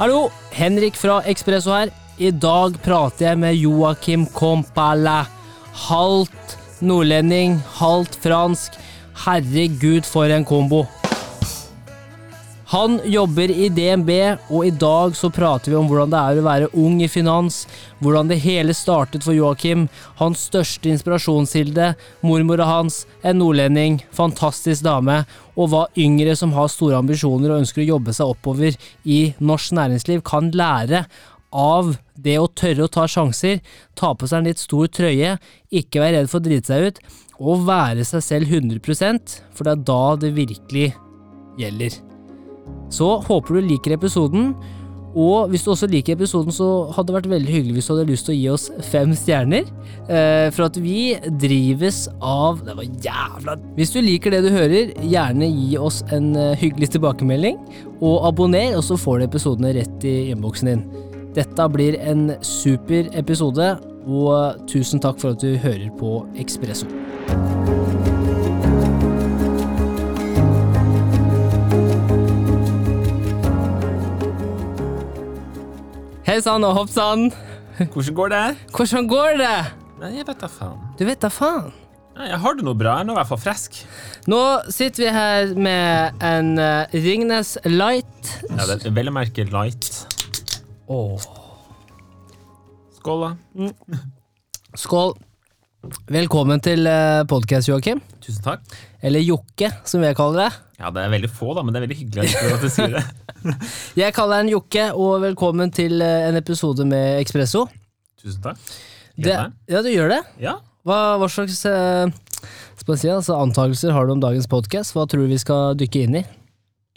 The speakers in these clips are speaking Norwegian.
Hallo, Henrik fra Ekspresso her. I dag prater jeg med Joakim Kompala. Halvt nordlending, halvt fransk. Herregud, for en kombo. Han jobber i DNB, og i dag så prater vi om hvordan det er å være ung i finans, hvordan det hele startet for Joakim, hans største inspirasjonskilde, mormora hans, en nordlending, fantastisk dame, og hva yngre som har store ambisjoner og ønsker å jobbe seg oppover i norsk næringsliv, kan lære av det å tørre å ta sjanser, ta på seg en litt stor trøye, ikke være redd for å drite seg ut, og være seg selv 100 for det er da det virkelig gjelder. Så håper du liker episoden. Og hvis du også liker episoden, så hadde det vært veldig hyggelig hvis du hadde lyst til å gi oss fem stjerner. Eh, for at vi drives av Det var jævla Hvis du liker det du hører, gjerne gi oss en eh, hyggelig tilbakemelding. Og abonner, og så får du episodene rett i innboksen din. Dette blir en super episode, og tusen takk for at du hører på Ekspresso. Hei sann og hopp sann. Hvordan går det? Hvordan går det? Nei, jeg vet da faen. Du vet da faen. Nei, jeg har det noe bra. Jeg er nå i hvert fall frisk. Nå sitter vi her med en uh, Ringnes Light. Ja, det er vel å merke light. Åh. Skål, da. Skål. Velkommen til uh, podkast, Joakim. Tusen takk. Eller Jokke, som jeg kaller deg. Ja, det er veldig få, da, men det er veldig hyggelig at du sier det. Jeg kaller deg en Jokke, og velkommen til eh, en episode med Ekspresso. Tusen takk. Det, ja, du gjør det. Ja. Hva, hva slags eh, si, altså, antakelser har du om dagens podkast? Hva tror du vi skal dykke inn i?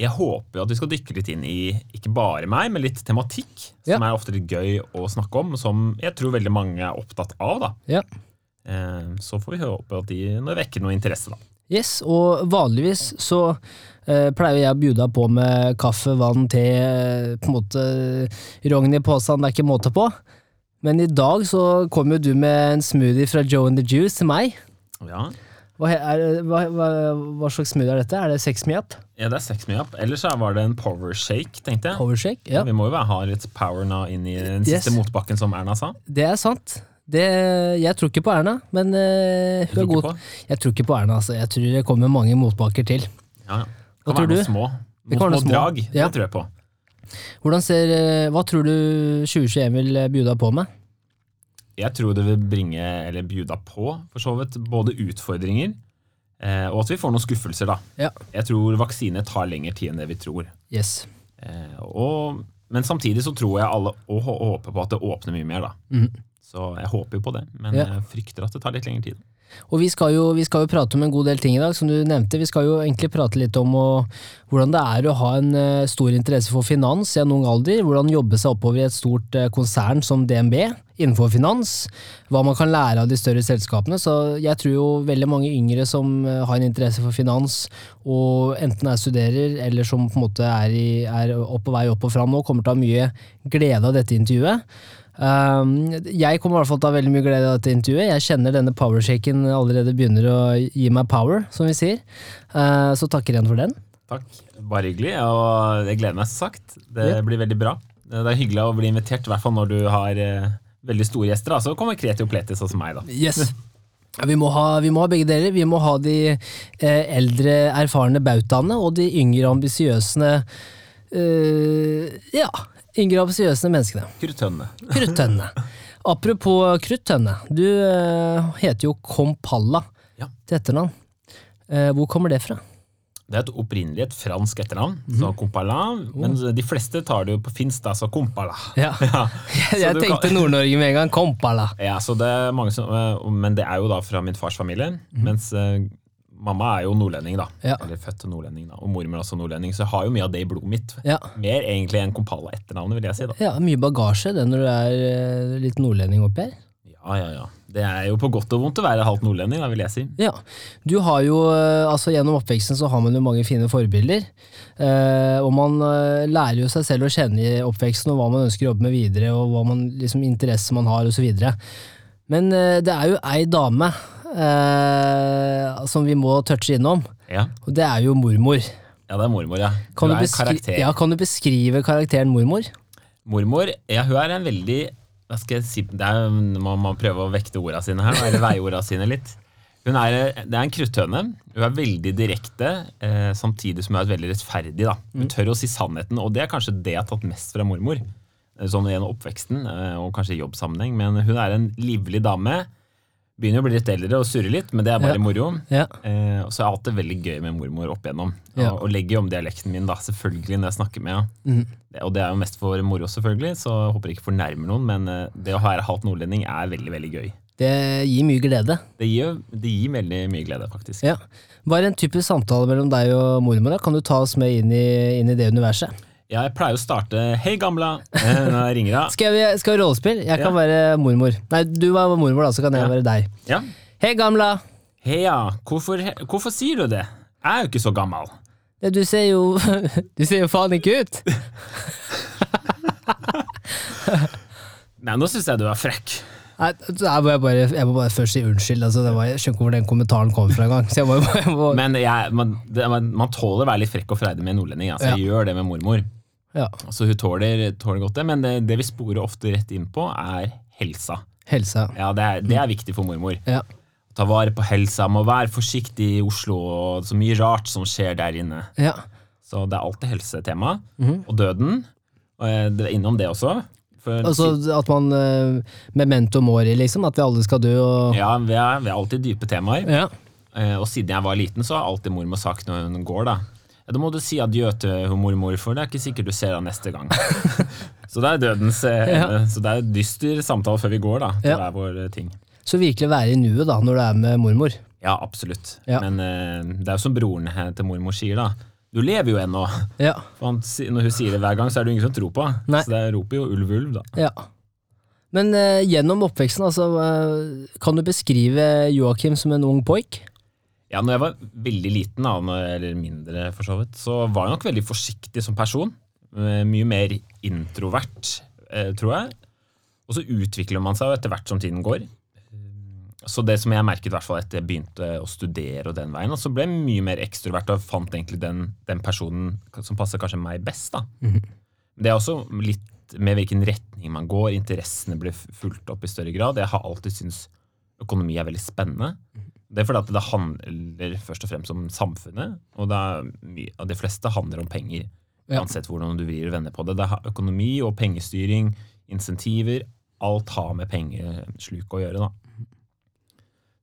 Jeg håper at vi skal dykke litt inn i ikke bare meg, men litt tematikk, som Ja. er ofte litt gøy å snakke om, som jeg tror veldig mange er opptatt av. da. Ja. Eh, Så får vi håpe at de vekker noe interesse, da. Yes, og vanligvis så eh, pleier jeg å bjude deg på med kaffe, vann, te, eh, på en måte rogn i posen, det er ikke måte på. Men i dag så kom jo du med en smoothie fra Joe and the Juice til meg. Ja, Hva, er, hva, hva, hva slags smoothie er dette? Er det Sex Me Up? ja det er sex me up. Ellers så var det en power shake, tenkte jeg. Powershake? Ja, Vi må jo ha litt power nå inn i den Yes. siste motbakken, som Erna sa. det er sant. Det, jeg tror ikke på Erna, men uh, hun er god. Jeg tror ikke på Erna, altså. Jeg tror det kommer mange motbakker til. Ja, ja. Kan Hva være noen du? Små, noen små små. drag. Ja. Det tror jeg på. Hvordan ser, eh, hva tror du 2021 vil bjuda deg på med? Jeg tror det vil bringe, eller bjuda på, for så vidt, både utfordringer eh, og at vi får noen skuffelser, da. Ja. Jeg tror vaksine tar lengre tid enn det vi tror. Yes. Eh, og, men samtidig så tror jeg alle og hå- håper på at det åpner mye mer, da. Mhm. Så jeg håper jo på det, men Ja. jeg frykter at det tar litt lengre tid. Og vi skal, jo, vi skal jo prate om en god del ting i dag, som du nevnte. Vi skal jo egentlig prate litt om å, hvordan det er å ha en eh, stor interesse for finans i en ung alder. Hvordan jobbe seg oppover i et stort eh, konsern som DNB innenfor finans. Hva man kan lære av de større selskapene. Så jeg tror jo veldig mange yngre som eh, har en interesse for finans, og enten er studerer eller som på en måte er, i, er opp på vei opp og fram nå, kommer til å ha mye glede av dette intervjuet. Um, jeg kommer i hvert fall til å ha veldig mye glede av dette intervjuet. Jeg kjenner denne powershaken allerede begynner å gi meg power, som vi sier. Uh, så takker igjen for den. Takk. Bare hyggelig, og jeg gleder meg, som sagt. Det Ja. blir veldig bra. Det er hyggelig å bli invitert, i hvert fall når du har uh, veldig store gjester. Så kommer Kreti og Pletis hos meg, da. Yes. Vi, må ha, vi må ha begge deler. Vi må ha de eh, eldre, erfarne bautaene og de yngre, ambisiøse eh, Ja, yngre, ambisiøse menneskene. Kruttønne. Kruttønne. Apropos kruttønne. Du eh, heter jo Kompalla Ja. til etternavn. Eh, hvor kommer det fra? Det er et opprinnelig et fransk etternavn, så Kompala. men de fleste tar det jo på finsk, da, så Kompala. Ja. Ja, Jeg, tenkte kan- Nord-Norge med en gang. Kompalla. ja, så det mange eh, Men det er jo da fra min fars familie, mens eh, mamma er jo nordlending, da. Ja. Eller født nordlending, da. Og mormor også nordlending, så jeg har jo mye av det i blodet mitt. Ja. Mer egentlig enn Kompala etternavnet, vil jeg si. da. ja, mye bagasje det når du er eh, litt nordlending oppi her. Ja, ja, ja. Det er jo på godt og vondt å være halvt nordlending, da, vil jeg si. Ja, du har jo, eh, altså Gjennom oppveksten så har man jo mange fine forbilder. Eh, og man lærer jo seg selv å kjenne i oppveksten og hva man ønsker å jobbe med videre, og hva man, liksom, interesser man har osv. Men det er jo ei dame eh, som vi må touche innom, Ja. og det er jo mormor. ja, det er mormor, ja. Kan hun du, er en beskri karakter. ja, kan du beskrive karakteren mormor? Mormor, ja, hun er en veldig Hva skal jeg si det er, Må man prøve å vekte orda sine her, eller veie orda sine litt. Hun er, det er en kruttønne. Hun er veldig direkte, eh, samtidig som hun er veldig rettferdig. Da. Hun tør å si sannheten, og det er kanskje det jeg har tatt mest fra mormor. eh, Sånn gjennom oppveksten, eh, og kanskje i jobbsammenheng. Men hun er en livlig dame. Begynner å bli litt eldre og surre litt, men det er bare Ja. moro. Ja. Eh, og så er det veldig gøy med mormor opp igjennom. Ja. Og, og legger om dialekten min, da, selvfølgelig, når jeg snakker med henne. Mm. Og det er jo mest for moro, selvfølgelig, så jeg håper jeg ikke fornærmer noen. Men eh, det å være halvt nordlending er veldig veldig gøy. Det gir mye glede. Det gir, det gir veldig mye glede, faktisk. Ja. er en typisk samtale mellom deg og mormor. da. Kan du ta oss med inn i, inn i det universet? Jeg pleier å starte 'Hei, gamla' eh, når jeg ringer henne. Skal vi, skal vi rollespill? Jeg kan Ja. være mormor. Nei, du var mormor, da, så kan jeg Ja. være deg. Ja. Hei, gamla! Heia, hvorfor, hvorfor sier du det? Jeg er jo ikke så gammel. Ja, du ser jo Du ser jo faen ikke ut! Nei, nå syns jeg du er frekk. Nei, jeg, må jeg, bare, jeg må bare først si unnskyld. Altså, det var, jeg skjønner ikke hvor den kommentaren kom fra engang. Men jeg, man, det, man, man tåler å være litt frekk og freidig med en nordlending. Altså, Jeg gjør det med mormor. Ja, Så hun tåler, tåler godt det. Men det, det vi sporer ofte rett inn på, er helsa. helsa. Ja, det er, det er viktig for mormor. Ja. Ta vare på helsa, må være forsiktig i Oslo, og så mye rart som skjer der inne. ja. Så det er alltid helsetema. Og døden. Og det er innom det også. For, Altså at man uh, Memento mori, liksom. At vi alle skal dø og ja, vi er, vi er alltid dype temaer. Ja. Uh, og siden jeg var liten, så har alltid mormor sagt når hun går, da ja, Da må du si adjø til hun mormor, for det er ikke sikkert du ser henne neste gang. så det er dødens eh, Ja. Så det er dyster samtale før vi går, da. Til Ja. er vår eh, ting. Så virkelig være i nuet da, når du er med mormor. Ja, absolutt. Ja. Men uh, det er jo som broren til mormor sier, da. Du lever jo ennå. Ja. For han, når hun sier det hver gang, så er det ingen som tror på. Nei. Så det roper jo ulv, ulv, da. ja. Men uh, gjennom oppveksten, altså, uh, kan du beskrive Joakim som en ung poik? Ja, når jeg var veldig liten, eller mindre for så vidt, så var jeg nok veldig forsiktig som person. Eh, Mye mer introvert, eh, tror jeg. Og så utvikler man seg etter hvert som tiden går. Så det som jeg merket i hvert fall etter jeg begynte å studere og den veien, så ble jeg mye mer ekstrovert og fant egentlig den, den personen som passer kanskje meg best. da. Det er også litt med hvilken retning man går, interessene blir fulgt opp i større grad. Jeg har alltid syntes økonomi er veldig spennende. Det er fordi at det handler først og fremst om samfunnet, og det er mye, og de fleste handler om penger. Ja. Uansett hvordan du vrir og vender på det. Det er økonomi og pengestyring, insentiver. Alt har med pengesluk å gjøre, da.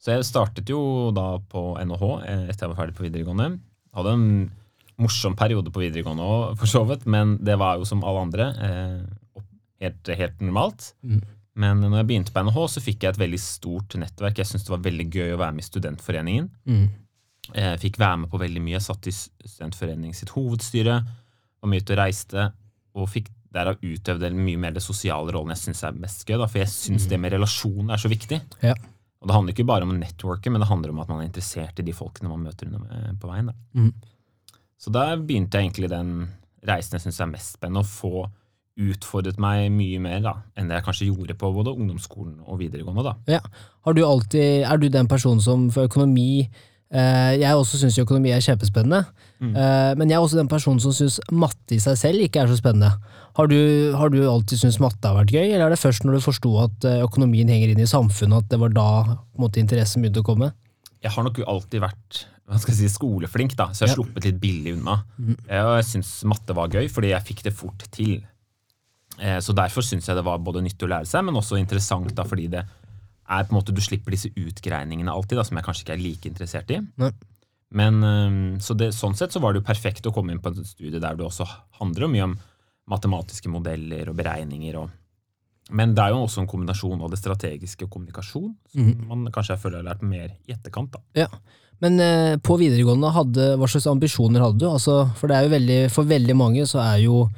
Så jeg startet jo da på NHH etter jeg var ferdig på videregående. Hadde en morsom periode på videregående òg, for så vidt, men det var jo som alle andre. Eh, helt, helt normalt. Mm. Men når jeg begynte på NHH, så fikk jeg et veldig stort nettverk. Jeg syntes det var veldig gøy å være med i studentforeningen. Mm. Jeg fikk være med på veldig mye. Jeg satt i studentforeningen sitt hovedstyre, var mye ute og reiste, og fikk derav utøvd mye mer det sosiale rollen jeg syns er mest gøy. Da, for jeg syns det med relasjoner er så viktig. Ja. Og det handler ikke bare om å networke, men det handler om at man er interessert i de folkene man møter på veien. Da. Mm. Så der begynte jeg egentlig den reisen jeg syns er mest spennende, å få utfordret meg mye mer da, enn det jeg kanskje gjorde på både ungdomsskolen og videregående. da. Ja. Har du alltid, er du den personen som for økonomi eh, Jeg også syns økonomi er kjempespennende, Mm. eh, men jeg er også den personen som syns matte i seg selv ikke er så spennende. Har du, har du alltid syntes matte har vært gøy, eller er det først når du forsto at eh, økonomien henger inn i samfunnet, at det var da måte, interessen begynte å komme? Jeg har nok alltid vært hva skal jeg si, skoleflink, da, så jeg har Ja. Sluppet litt billig unna. Mm. Jeg syns matte var gøy, fordi jeg fikk det fort til. Eh, Så derfor syns jeg det var både nyttig å lære seg, men også interessant, da, fordi det er på en måte, du slipper disse utgreiningene alltid, da, som jeg kanskje ikke er like interessert i. Nei. Men eh, så det, Sånn sett så var det jo perfekt å komme inn på en studie der det også handler mye om matematiske modeller og beregninger. Og, men det er jo også en kombinasjon av det strategiske og kommunikasjon, som Mhm. man kanskje jeg føler har lært mer i etterkant. da. Ja. Men eh, på videregående, hadde, hva slags ambisjoner hadde du? Altså, for det er jo veldig, for veldig mange så er jo,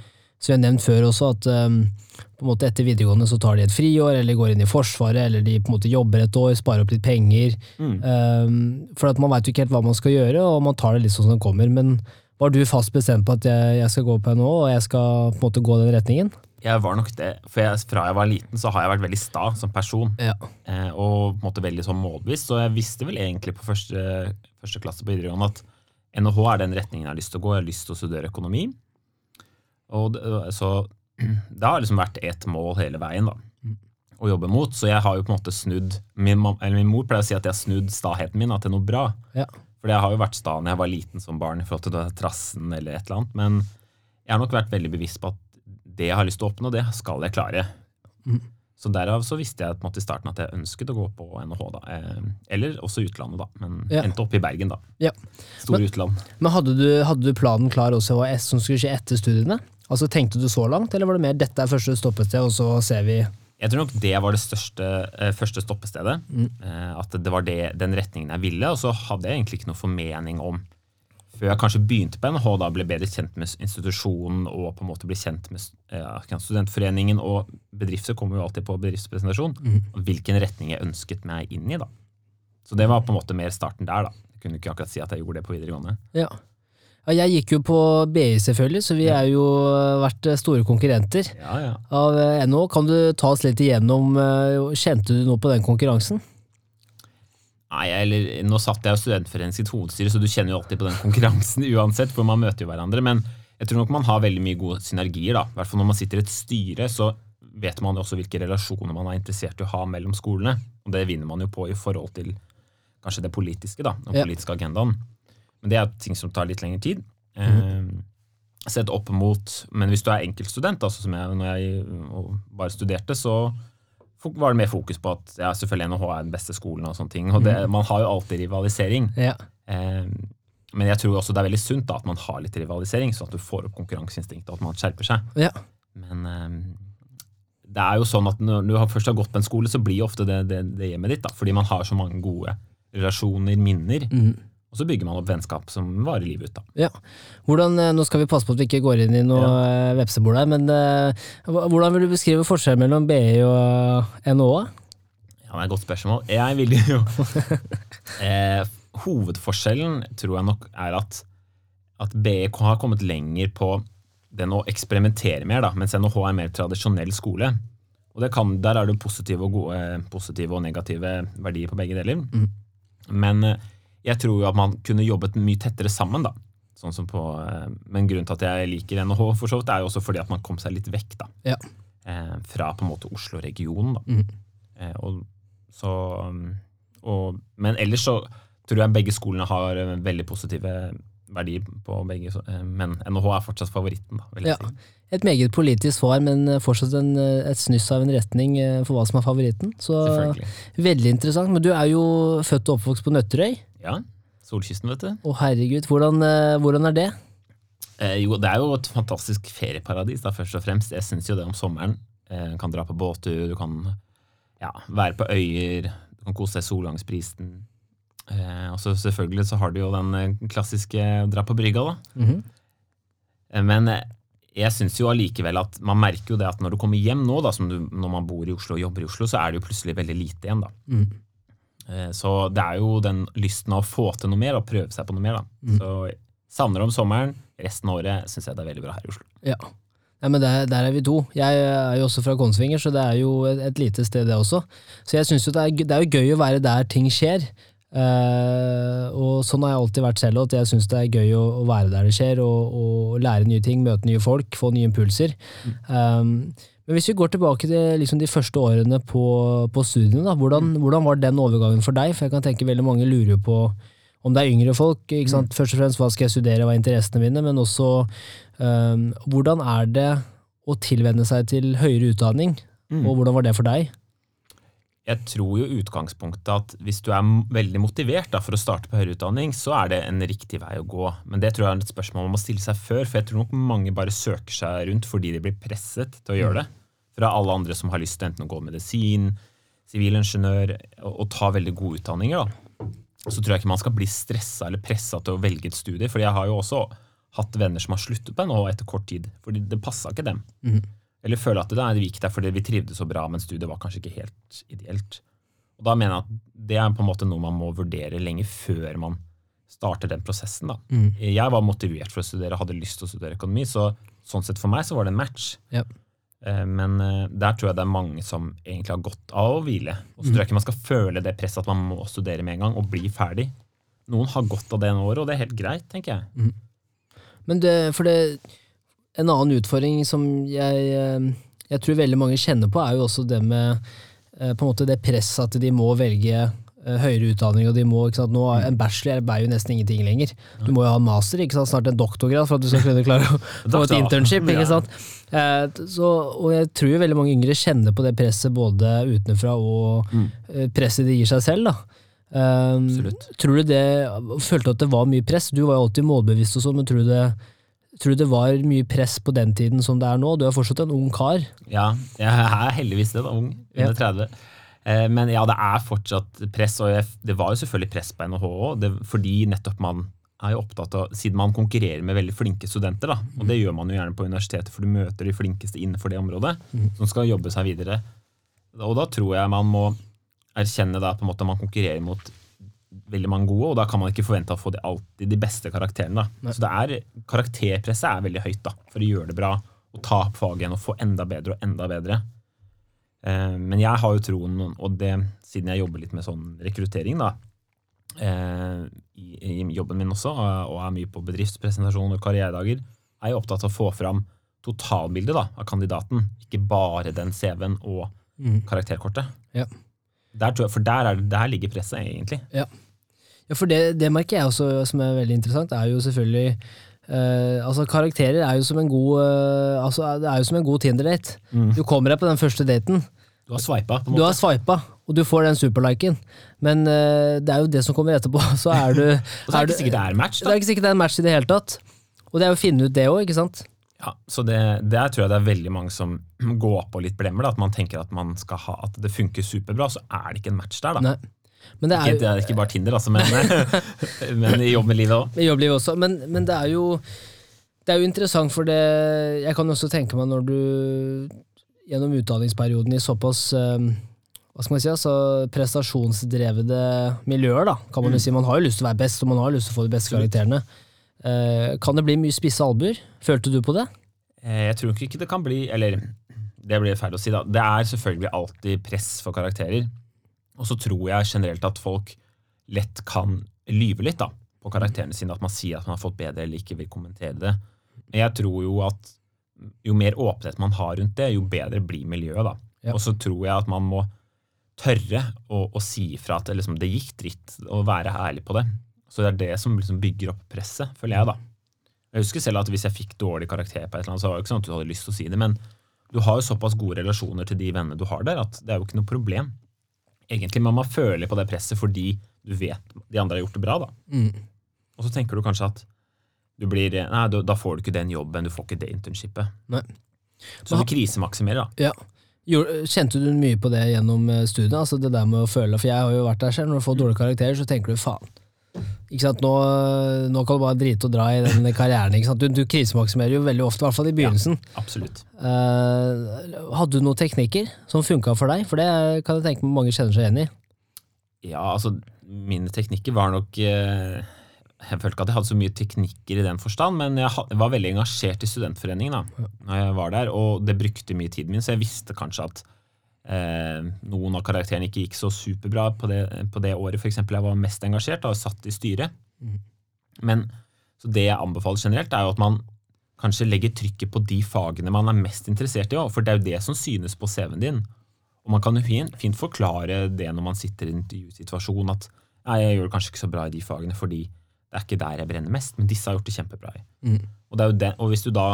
som jeg har nevnt før også, at eh, på en måte etter videregående så tar de et friår, eller går inn i Forsvaret, eller de på en måte jobber et år, sparer opp litt penger. Mm. Um, for at man veit jo ikke helt hva man skal gjøre, og man tar det litt sånn som det kommer. Men Var du fast bestemt på at jeg, jeg skal gå på NHO, og jeg skal på en måte gå den retningen? Jeg var nok det, for jeg, Fra jeg var liten, så har jeg vært veldig sta som person. Ja. Eh, og på en måte veldig sånn målbevisst. Så jeg visste vel egentlig på første, første klasse på videregående at NHH er den retningen jeg har lyst til å gå. Jeg har lyst til å studere økonomi. Og det, så det har liksom vært ett mål hele veien da, å jobbe mot. Så jeg har jo på en måte snudd Min, min mor pleier å si at jeg har snudd staheten min da, til noe bra. Ja. For jeg har jo vært sta når jeg var liten som barn i forhold til det trassen eller et eller annet. Men jeg har nok vært veldig bevisst på at det jeg har lyst til å oppnå, det skal jeg klare. Så derav så visste jeg på en måte i starten at jeg ønsket å gå på NHH. da. Eh, eller også utlandet, da. Men Ja. endte opp i Bergen, da. Ja. Store utland. Men hadde du, hadde du planen klar også hva som skulle skje etter studiene? Altså Tenkte du så langt, eller var det mer dette er første stoppested, og så ser vi Jeg tror nok det var det største, eh, første stoppestedet. Eh, at det var det, den retningen jeg ville. Og så hadde jeg egentlig ikke noe formening om Før jeg kanskje begynte på NHH, da ble bedre kjent med institusjonen og på en måte ble kjent med eh, studentforeningen og bedrifter kommer jo alltid på bedriftspresentasjon. og Hvilken retning jeg ønsket meg inn i. da. Så det var på en måte mer starten der. da. Jeg kunne ikke akkurat si at jeg gjorde det på videregående. Ja. Ja jeg gikk jo på BI, selvfølgelig, så vi har jo eh, vært eh, store konkurrenter Ja, ja. av eh, NHO. Kan du ta oss litt igjennom Kjente du noe på den konkurransen? Nei, eller, Nå satt jeg jo i Studentforeningen sitt hovedstyre, så du kjenner jo alltid på den konkurransen uansett, for man møter jo hverandre. Men jeg tror nok man har veldig mye gode synergier. da. I hvert fall når man sitter i et styre, så vet man jo også hvilke relasjoner man er interessert i å ha mellom skolene. Og det vinner man jo på i forhold til kanskje det politiske, da, den Ja. politiske agendaen. Men det er ting som tar litt lengre tid. Eh, sett opp mot, Men hvis du er enkeltstudent, altså som jeg når jeg bare studerte, så var det mer fokus på at ja, selvfølgelig NHH er den beste skolen. og sånne ting, og det, Man har jo alltid rivalisering. Ja. Eh, men jeg tror også det er veldig sunt da, at man har litt rivalisering, sånn at du får opp konkurranseinstinktet og at man skjerper seg. ja. Men eh, det er jo sånn at når du først har gått på en skole, så blir ofte det, det, det hjemmet ditt. da, Fordi man har så mange gode relasjoner, minner. Og så bygger man opp vennskap som varer livet ut. da. Ja. Hvordan, eh, nå skal vi passe på at vi ikke går inn i noe ja. vepsebol her, men eh, hvordan vil du beskrive forskjellen mellom BI og NHO? Ja, det er et godt spørsmål. Jeg vil jo eh, Hovedforskjellen tror jeg nok er at, at BI har kommet lenger på den å eksperimentere mer, da, mens NHH er mer tradisjonell skole. Og det kan, Der er det positive og, gode, positive og negative verdier på begge deler. Men eh, jeg tror jo at man kunne jobbet mye tettere sammen. da. Sånn som på, eh, men grunnen til at jeg liker NHH, for så vidt, er jo også fordi at man kom seg litt vekk da, Ja. eh, fra på en måte Oslo-regionen. da. Eh, og, så, um, og, men ellers så tror jeg begge skolene har veldig positive verdier på begge, men NHH er fortsatt favoritten. da, Ja. si. Et meget politisk svar, men fortsatt en, et snyss av en retning for hva som er favoritten. Så veldig interessant. Men du er jo født og oppvokst på Nøtterøy. Ja, Solkysten, vet du. Å herregud, hvordan, eh, hvordan er det? Eh, jo, det er jo et fantastisk ferieparadis, da, først og fremst. Jeg syns jo det om sommeren. Eh, du kan dra på båttur, du kan ja, være på øyer, du kan kose deg i solgangsprisen. Eh, og så selvfølgelig så har du jo den eh, klassiske dra på brygga, da. Mhm. Eh, Men jeg syns jo allikevel at man merker jo det at når du kommer hjem nå, da, som du, når man bor i Oslo og jobber i Oslo, så er det jo plutselig veldig lite igjen, da. Mm. Eh, Så det er jo den lysten av å få til noe mer og prøve seg på noe mer, da. Så savner savner om sommeren. Resten av året syns jeg det er veldig bra her i Oslo. Ja. ja men der, der er vi to. Jeg er jo også fra Konsvinger, så det er jo et, et lite sted, det også. Så jeg synes jo det er, det er jo gøy å være der ting skjer. Uh, og sånn har jeg alltid vært selv, at jeg syns det er gøy å, å være der det skjer, og, og lære nye ting, møte nye folk, få nye impulser. Um, men hvis vi går tilbake til liksom de første årene på, på studiene, da, hvordan, hvordan var den overgangen for deg? For jeg kan tenke veldig mange lurer på om det er yngre folk. Ikke sant? Først og fremst hva skal jeg studere, hva er interessene mine, men også um, hvordan er det å tilvenne seg til høyere utdanning, og hvordan var det for deg? Jeg tror jo utgangspunktet at hvis du er veldig motivert da, for å starte på høyere utdanning, så er det en riktig vei å gå. Men det tror jeg er et spørsmål man må stille seg før, for jeg tror nok mange bare søker seg rundt fordi de blir presset til å gjøre det. Fra alle andre som har lyst til enten å gå medisin, sivilingeniør og, og ta veldig gode utdanninger. da. Så tror jeg ikke man skal bli stressa eller pressa til å velge et studie, for jeg har jo også hatt venner som har sluttet på NHO etter kort tid, fordi det passa ikke dem. Eller føle at det, nei, det gikk der fordi vi trivdes så bra, men studiet var kanskje ikke helt ideelt. Og da mener jeg at det er på en måte noe man må vurdere lenge før man starter den prosessen. da. Mm. Jeg var motivert for å studere, hadde lyst til å studere økonomi, så sånn sett for meg så var det en match. Ja. Eh, Men eh, der tror jeg det er mange som egentlig har godt av å hvile. Og så Mm. tror jeg ikke man skal føle det presset at man må studere med en gang og bli ferdig. Noen har godt av det en år, og det er helt greit, tenker jeg. Men det, for det, en annen utfordring som jeg, eh, jeg tror veldig mange kjenner på, er jo også det med eh, på en måte det presset at de må velge eh, høyere utdanning, og de må, ikke sant, nå, Mm. En bachelor er jo nesten ingenting lenger. Du må jo ha en master, ikke sant, snart en doktorgrad, for at du skal kunne klare å få et internship. Ikke sant? Så, og jeg tror veldig mange yngre kjenner på det presset både utenfra og eh, presset de gir seg selv. da. Um, tror du det, Følte du at det var mye press? Du var jo alltid målbevisst, og sånn, men tror du, det, tror du det var mye press på den tiden som det er nå? Du er fortsatt en ung kar. Ja, jeg er heldigvis det, da, ung, under 30. Eh, Men ja, det er fortsatt press, og jeg, det var jo selvfølgelig press på NHH òg, fordi nettopp man er jo opptatt av, siden man konkurrerer med veldig flinke studenter, da, og det gjør man jo gjerne på universitetet, for du møter de flinkeste innenfor det området, som skal jobbe seg videre. Og da tror jeg man må erkjenne da på en måte man konkurrerer mot veldig mange gode, og da kan man ikke forvente å få de, alltid de beste karakterene. Så det er, karakterpresset er veldig høyt da, for å gjøre det bra, og ta opp faget igjen og få enda bedre og enda bedre. Eh, Men jeg har jo troen, og det, siden jeg jobber litt med sånn rekruttering da, eh, i, i jobben min også, og er mye på bedriftspresentasjon og karrieredager, er jeg opptatt av å få fram totalbildet da, av kandidaten, ikke bare den CV-en og karakterkortet. Ja. Der tror jeg, for der, er, der ligger presset, egentlig. Ja, for det, det merker jeg også som er veldig interessant, er jo selvfølgelig eh, altså Karakterer er jo som en god eh, altså Det er jo som en god Tinder-date. Du kommer deg på den første daten. Du har sveipa, på en måte. Du har swipa, og du får den superliken. Men eh, det er jo det som kommer etterpå. Så er du, Og så er det ikke sikkert det er match, da. Det er ikke sikkert det er match i det hele tatt. Og det er jo å finne ut det òg, ikke sant? Ja, så det, Der tror jeg det er veldig mange som går på litt blemmer. Da, at man tenker at, man skal ha, at det funker superbra, så er det ikke en match der. da. Nei. Men det er Ikke, det er ikke bare Tinder, altså, men, men i jobb med livet òg. I jobblivet også, men, men det er jo Det er jo interessant, for det Jeg kan også tenke meg når du gjennom utdanningsperioden i såpass eh, hva skal man si, altså prestasjonsdrevede miljøer, da, kan man jo si. Man har jo lyst til å være best, og man har lyst til å få de beste karakterene. Eh, kan det bli mye spisse albuer? Følte du på det? Eh, Jeg tror ikke det kan bli Eller det blir feil å si, da. Det er selvfølgelig alltid press for karakterer. Og så tror jeg generelt at folk lett kan lyve litt da, på karakterene sine. At man sier at man har fått bedre eller ikke vil kommentere det. Men jeg tror jo at jo mer åpenhet man har rundt det, jo bedre blir miljøet. da. Ja. Og så tror jeg at man må tørre å, å si ifra at det, liksom, det gikk dritt, og være ærlig på det. Så det er det som liksom bygger opp presset, føler jeg, da. Jeg husker selv at hvis jeg fikk dårlig karakter på et eller annet, så var det ikke sånn at du hadde lyst til å si det, men du har jo såpass gode relasjoner til de vennene du har der, at det er jo ikke noe problem. Egentlig, men man føler på det presset fordi du vet de andre har gjort det bra, da. Og så tenker du kanskje at du blir, nei, da da får du ikke den jobben, du får ikke det internshipet. Nei. Så du krisemaksimerer, da. Ja. Kjente du mye på det gjennom eh, studiet? Altså det der med å føle, For jeg har jo vært der selv. Når du får dårlige karakterer, så tenker du faen. Ikke sant? Nå, nå kan du bare drite og dra i den karrieren. Ikke sant? Du, du krisemaksimerer jo veldig ofte, i hvert fall i begynnelsen. Ja, Absolutt. Uh, hadde du noen teknikker som funka for deg? For det kan jeg tenke meg mange kjenner seg igjen i. Ja, altså, mine teknikker var nok uh, Jeg følte ikke at jeg hadde så mye teknikker i den forstand, men jeg var veldig engasjert i studentforeningen da når jeg var der, og det brukte mye tiden min, så jeg visste kanskje at eh, noen av karakterene ikke gikk så superbra på det, på det året for eksempel jeg var mest engasjert da, og satt i styret. Men så det jeg anbefaler generelt, er jo at man kanskje legger trykket på de fagene man er mest interessert i, for det er jo det som synes på CV-en din. Og man kan jo fint, fint forklare det når man sitter i en intervjusituasjon, at nei, jeg gjør det kanskje ikke så bra i de fagene fordi det er ikke der jeg brenner mest, men disse har gjort det kjempebra i. Og, det er jo det, og hvis du da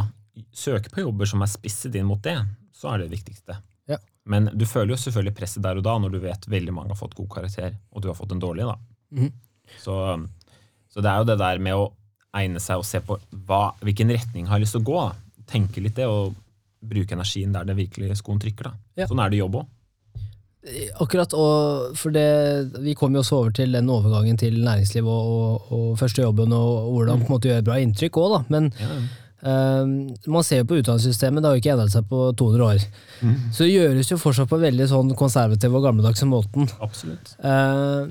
søker på jobber som er spisset inn mot det, så er det det viktigste. Ja. Men du føler jo selvfølgelig presset der og da når du vet veldig mange har fått god karakter, og du har fått en dårlig. da. Mm. Så, så det er jo det der med å egne seg og se på hva, hvilken retning har jeg lyst til å gå. Da. Tenke litt det, og bruke energien der det virkelig skoen trykker. da. Ja. Sånn er det i jobb òg. Akkurat, og for det, Vi kom jo også over til den overgangen til næringsliv og, og, og første jobben, og, og hvordan på en måte gjøre bra inntrykk òg, da. Men eh, man ser jo på utdanningssystemet, det har jo ikke endret seg på 200 år. Så det gjøres jo fortsatt på veldig sånn konservativ og gammeldagse måten. Absolutt. Eh,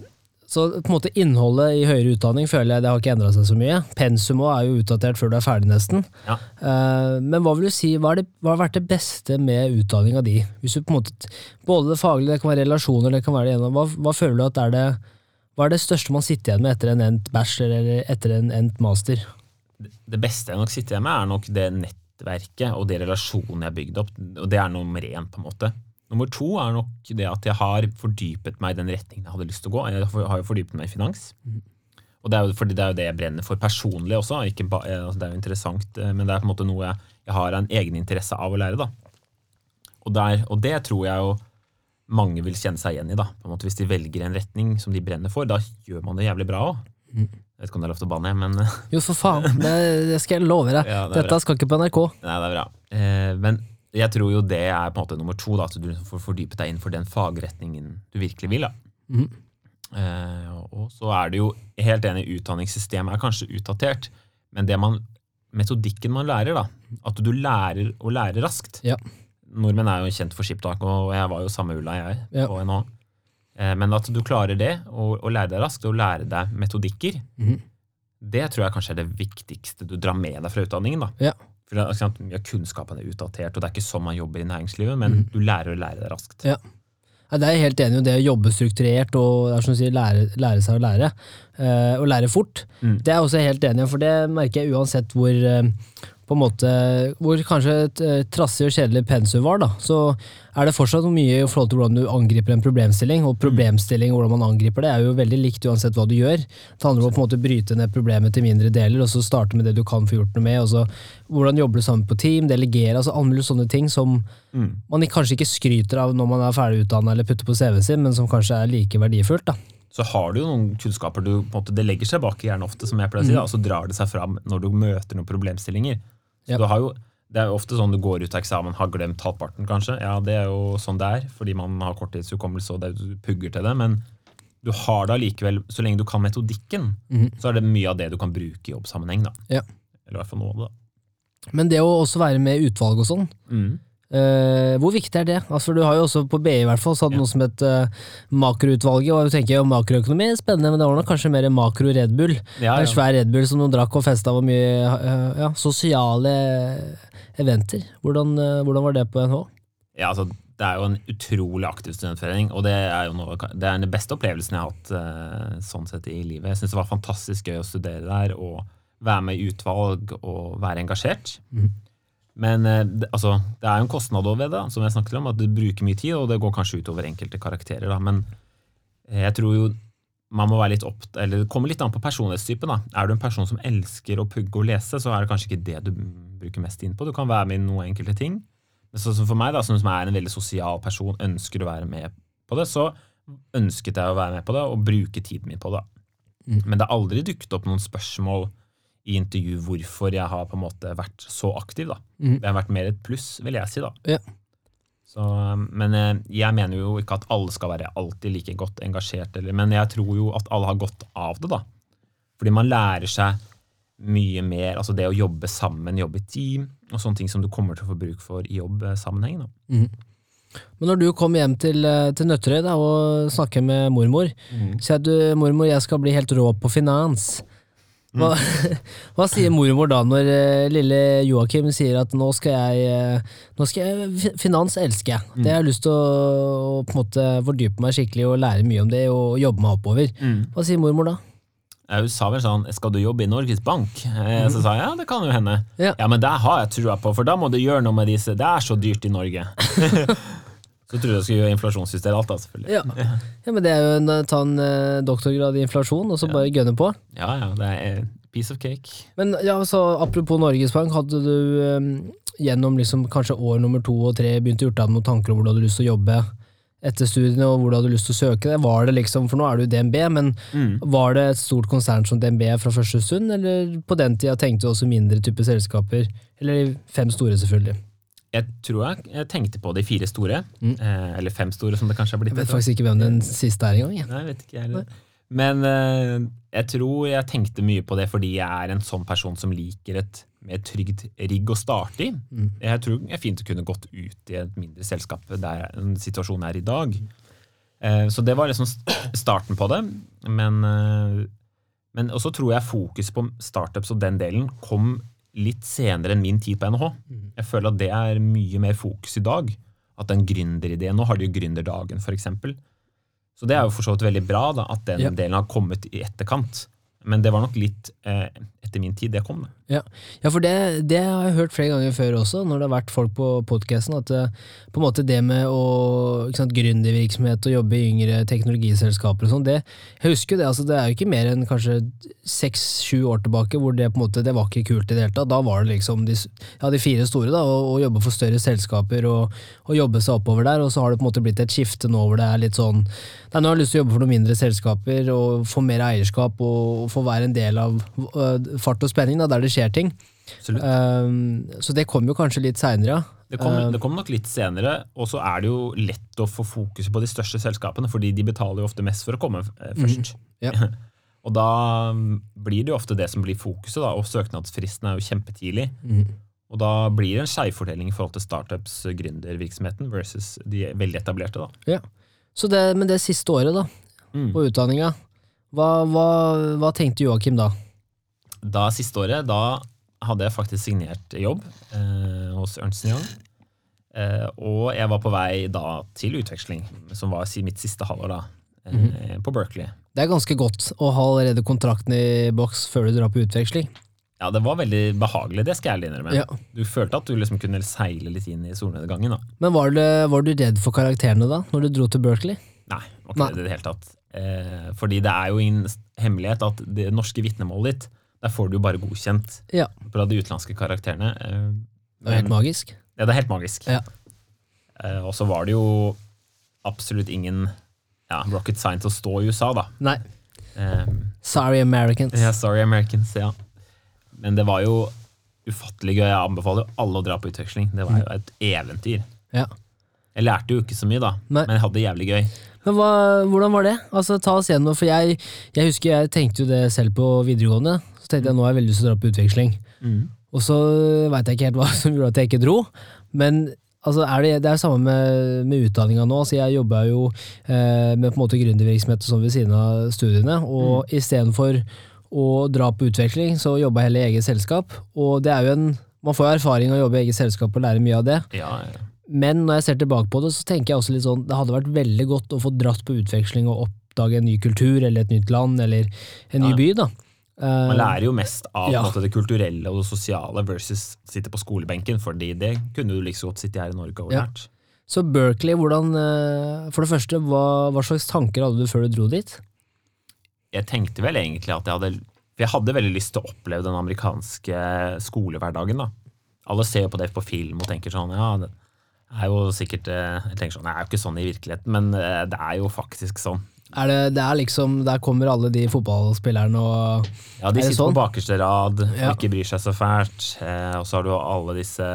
Så på en måte innholdet i høyere utdanning føler jeg det har ikke endra seg så mye. Pensum er jo utdatert før du er ferdig, nesten. Ja. Eh, men hva vil du si, hva, det, hva har vært det beste med utdanninga di? Hvis du på en måte, både det faglige, det kan være relasjoner, det kan være det ene. Hva, hva føler du at er det hva er det største man sitter igjen med etter en endt bachelor eller etter en endt master? Det beste jeg nok sitter igjen med, er nok det nettverket og de relasjonene jeg har bygd opp. Og det er nummer én, på en måte. Nummer to er nok det at jeg har fordypet meg i den retningen jeg hadde lyst til å gå. Jeg har jo fordypet meg i finans. Og det er jo fordi det er jo det jeg brenner for personlig også. Ikke ba, altså det er jo interessant, eh, men det er på en måte noe jeg, jeg har en egen interesse av å lære. da. Og, der, og det tror jeg jo mange vil kjenne seg igjen i. da. På en måte Hvis de velger en retning som de brenner for, da gjør man det jævlig bra òg. Jeg vet ikke om det er lov til å banne, men Jo, for faen, det, det skal jeg love deg. Ja, det er Dette skal ikke på NRK. Nei, det er bra. Eh, men jeg tror jo det er på en måte nummer to, da, at du får fordypet deg innenfor den fagretningen du virkelig vil. da. Mhm. Eh, og så er det jo helt enig, utdanningssystemet er kanskje utdatert, men det man, metodikken man lærer, da, at du lærer å lære raskt Ja. Nordmenn er jo kjent for skiptak, og jeg var jo samme Ulla, jeg, Ja. på NHO. Eh, men at du klarer det, og, og lære deg raskt, og lære deg metodikker, mm. det tror jeg kanskje er det viktigste du drar med deg fra utdanningen. da. Ja. For sant, Mye av kunnskapen er utdatert, og det er ikke sånn man jobber i næringslivet, men du lærer å lære deg raskt. Ja. Ja, det er jeg helt enig i. Det å jobbe strukturert og det er som du sier, lære, lære seg å lære, uh, og lære fort, Mm. det er jeg også helt enig i. For det merker jeg uansett hvor eh, på en måte, hvor kanskje et eh, trassig og kjedelig pensum var, da, så er det fortsatt mye i forhold til hvordan du angriper en problemstilling. Og problemstilling, hvordan man angriper det, er jo veldig likt uansett hva du gjør. Det handler om å på en måte bryte ned problemet til mindre deler, og så starte med det du kan få gjort noe med. og så Hvordan jobber du sammen på team, delegere, altså alle sånne ting som Mm. man kanskje ikke skryter av når man er ferdig utdanna eller putter på CV-en sin, men som kanskje er like verdifullt. da. Så har du jo noen kunnskaper du måte, det legger seg bak i hjernen ofte, som jeg pleier å si, da, og så drar det seg fram når du møter noen problemstillinger. Så du har jo, Det er jo ofte sånn du går ut av eksamen, har glemt halvparten, kanskje. Ja, det er jo sånn det er, fordi man har korttidshukommelse og det, du pugger til det. Men du har det allikevel, så lenge du kan metodikken, så er det mye av det du kan bruke i jobbsammenheng. da. Ja. Eller i hvert fall noe av det. da. Men det å også være med i utvalg og sånn, Mm. Eh, hvor viktig er det? Altså, du har jo også På BI i hvert fall, så hadde Ja. noe som het uh, makroutvalget, og jeg tenker jo makroøkonomi, spennende, men det var nok kanskje mer makro Red Bull. Ja, En svær Red Bull som noen drakk og festa hvor mye uh, ja, sosiale eventer. Hvordan, hvordan var det på NH? Ja, altså, det er jo en utrolig aktiv studentforening, og det er jo noe, det er den beste opplevelsen jeg har hatt sånn sett i livet. Jeg syns det var fantastisk gøy å studere der og være med i utvalg og være engasjert. Mhm. Men eh, det, altså, det er jo en kostnad over det, som jeg snakket om, at du bruker mye tid, og det går kanskje utover enkelte karakterer. Da. Men eh, jeg tror jo man må være litt opp, eller Det kommer litt an på personlighetstypen. da. Er du en person som elsker å pugge og lese, så er det kanskje ikke det du bruker mest inn på. Du kan være med i noen enkelte ting. Men så, for meg, da, som er en veldig sosial person, ønsker å være med på det, så ønsket jeg å være med på det og bruke tiden min på det. Mm. Men det har aldri dukket opp noen spørsmål i intervju hvorfor jeg har på en måte vært så aktiv. da. Mm. Det har vært mer et pluss, vil jeg si. da. Ja. Så, men eh, jeg mener jo ikke at alle skal være alltid like godt engasjert, eller, men jeg tror jo at alle har godt av det. da. Fordi man lærer seg mye mer, altså det å jobbe sammen, jobbe i team, og sånne ting som du kommer til å få bruk for i jobbsammenheng. da. Men når du kom hjem til, eh, til Nøtterøy da, og snakker med mormor, sier du mormor, jeg skal bli helt rå på finans. Hva, hva sier mormor da når eh, lille Joakim sier at nå skal jeg, eh, nå skal jeg Finans elsker jeg. Det har jeg lyst til å, å på en måte fordype meg skikkelig og lære mye om det og jobbe meg oppover. Hva sier mormor da? Hun sa vel sånn 'skal du jobbe i Norges Bank'? Eh, Så sa jeg ja, det kan jo hende. Ja. Ja, men det har jeg trua på, for da må du gjøre noe med disse. Det er så dyrt i Norge. så trodde jeg skulle gjøre inflasjonsjustere alt, da, selvfølgelig. Ja. ja, men det er jo en, ta en eh, doktorgrad i inflasjon, og så bare gønne på. Ja, ja, det er eh, piece of cake. Men ja, så apropos Norges Bank, hadde du eh, gjennom liksom kanskje år nummer to og tre begynt å gjøre deg noen tanker om hvor du hadde lyst til å jobbe etter studiene, og hvor du hadde lyst til å søke det? Var det liksom, for nå er du i DNB, men var det et stort konsern som DNB fra første stund, eller på den tida tenkte du også mindre type selskaper? Eller fem store, selvfølgelig. Jeg tror jeg, jeg tenkte på de fire store, eh, eller fem store, som det kanskje har blitt. Jeg vet faktisk ikke hvem den siste er engang. Ja. Nei, jeg vet ikke jeg. Men eh, jeg tror jeg tenkte mye på det fordi jeg er en sånn person som liker et mer trygt rigg å starte i. Jeg tror er fint kunne gått ut i et mindre selskap der situasjonen er i dag. Eh, Så det var liksom starten på det. Men, eh, men også tror jeg fokus på startups og den delen kom litt senere enn min tid på NHH. Jeg føler at det er mye mer fokus i dag. At den gründerideen Nå har de jo Gründerdagen, f.eks. Så det er jo for så vidt veldig bra da, at den Ja. delen har kommet i etterkant. Men det var nok litt eh, etter min tid det kom. Da. Ja, ja for det, det har jeg hørt flere ganger før også, når det har vært folk på podkasten, at det, på en måte det med å sant, gründervirksomhet og jobbe i yngre teknologiselskaper og sånn, det Jeg husker jo det, altså det er jo ikke mer enn kanskje seks-sju år tilbake hvor det på en måte, det var ikke kult i det hele tatt. Da var det liksom de, ja, de fire store, da, å, jobbe for større selskaper og, og jobbe seg oppover der, og så har det på en måte blitt et skifte nå hvor det er litt sånn Nei, nå har jeg lyst til å jobbe for noen mindre selskaper og få mer eierskap og, og få være en del av uh, fart og spenning, da, der det skjer ting. Um, så det kom jo kanskje litt seinere, ja. Det kom, det kom nok litt senere, og så er det jo lett å få fokus på de største selskapene, fordi de betaler jo ofte mest for å komme først. først. Ja. og da mm, blir det jo ofte det som blir fokuset, da, og søknadsfristen er jo kjempetidlig. Mm. Og da blir det en skjevfordeling i forhold til startups, eh, gründervirksomheten, versus de veldig etablerte. da. ja. Så det, men det siste året, da, Mm. på utdanninga, hva, hva, hva tenkte Joakim da? Da siste året, da hadde jeg faktisk signert jobb eh, hos Ernst Young. Eh, og jeg var på vei da til utveksling, som var mitt siste halvår da, eh, på Berkeley. Det er ganske godt å ha allerede kontrakten i boks før du drar på utveksling. Ja, det var veldig behagelig, det skal jeg ærlig innrømme. Ja. Du følte at du liksom kunne seile litt inn i solnedgangen da. Men var, det, var du redd for karakterene da, når du dro til Berkeley? Nei, var ikke Nei. det i det hele tatt. Eh, fordi det er jo ingen hemmelighet at det norske vitnemålet ditt, der får du jo bare godkjent Ja. på de utenlandske karakterene. Men, Det er helt magisk. Ja, det er helt magisk. Ja. Eh, og så var det jo absolutt ingen ja, rocket science å stå i USA, da. Nei. Um, Sorry Americans. ja, sorry Americans, ja. Men det var jo ufattelig gøy. Jeg anbefaler jo alle å dra på utveksling. Det var jo et eventyr. Ja. Jeg lærte jo ikke så mye, da, Nei. men jeg hadde det jævlig gøy. Men hva, hvordan var det? Altså, ta oss gjennom, for jeg, jeg husker jeg tenkte jo det selv på videregående. Så tenkte jeg nå har jeg veldig lyst til å dra på utveksling. Og så veit jeg ikke helt hva som gjorde at jeg ikke dro. Men altså, er det, det er det samme med, med utdanninga nå. Altså, jeg jobba jo eh, med på en måte gründervirksomhet og sånn ved siden av studiene. Og istedenfor å dra på utveksling, så jobba jeg heller i eget selskap. Og det er jo en Man får jo erfaring av å jobbe i eget selskap og lære mye av det. Ja, ja. Men når jeg ser tilbake på det, så tenker jeg også litt sånn det hadde vært veldig godt å få dratt på utveksling og oppdage en ny kultur eller et nytt land eller en ny Ja. by, da. Eh, Man lærer jo mest av Ja. måte, det kulturelle og det sosiale versus sitte på skolebenken, fordi det kunne du like så godt sitte her i Norge og Ja. Så Berkeley, hvordan eh, For det første, hva, hva slags tanker hadde du før du dro dit? Jeg tenkte vel egentlig at jeg hadde jeg hadde veldig lyst til å oppleve den amerikanske skolehverdagen. da. Alle ser jo på det på film og tenker sånn Ja, det er jo sikkert eh, Jeg tenker sånn, det er jo ikke sånn i virkeligheten, men eh, det er jo faktisk sånn. Er det, det er liksom, Der kommer alle de fotballspillerne og Ja, De Er sitter sånn? på bakerste rad Ja. ikke bryr seg så fælt. Eh, og så har du alle disse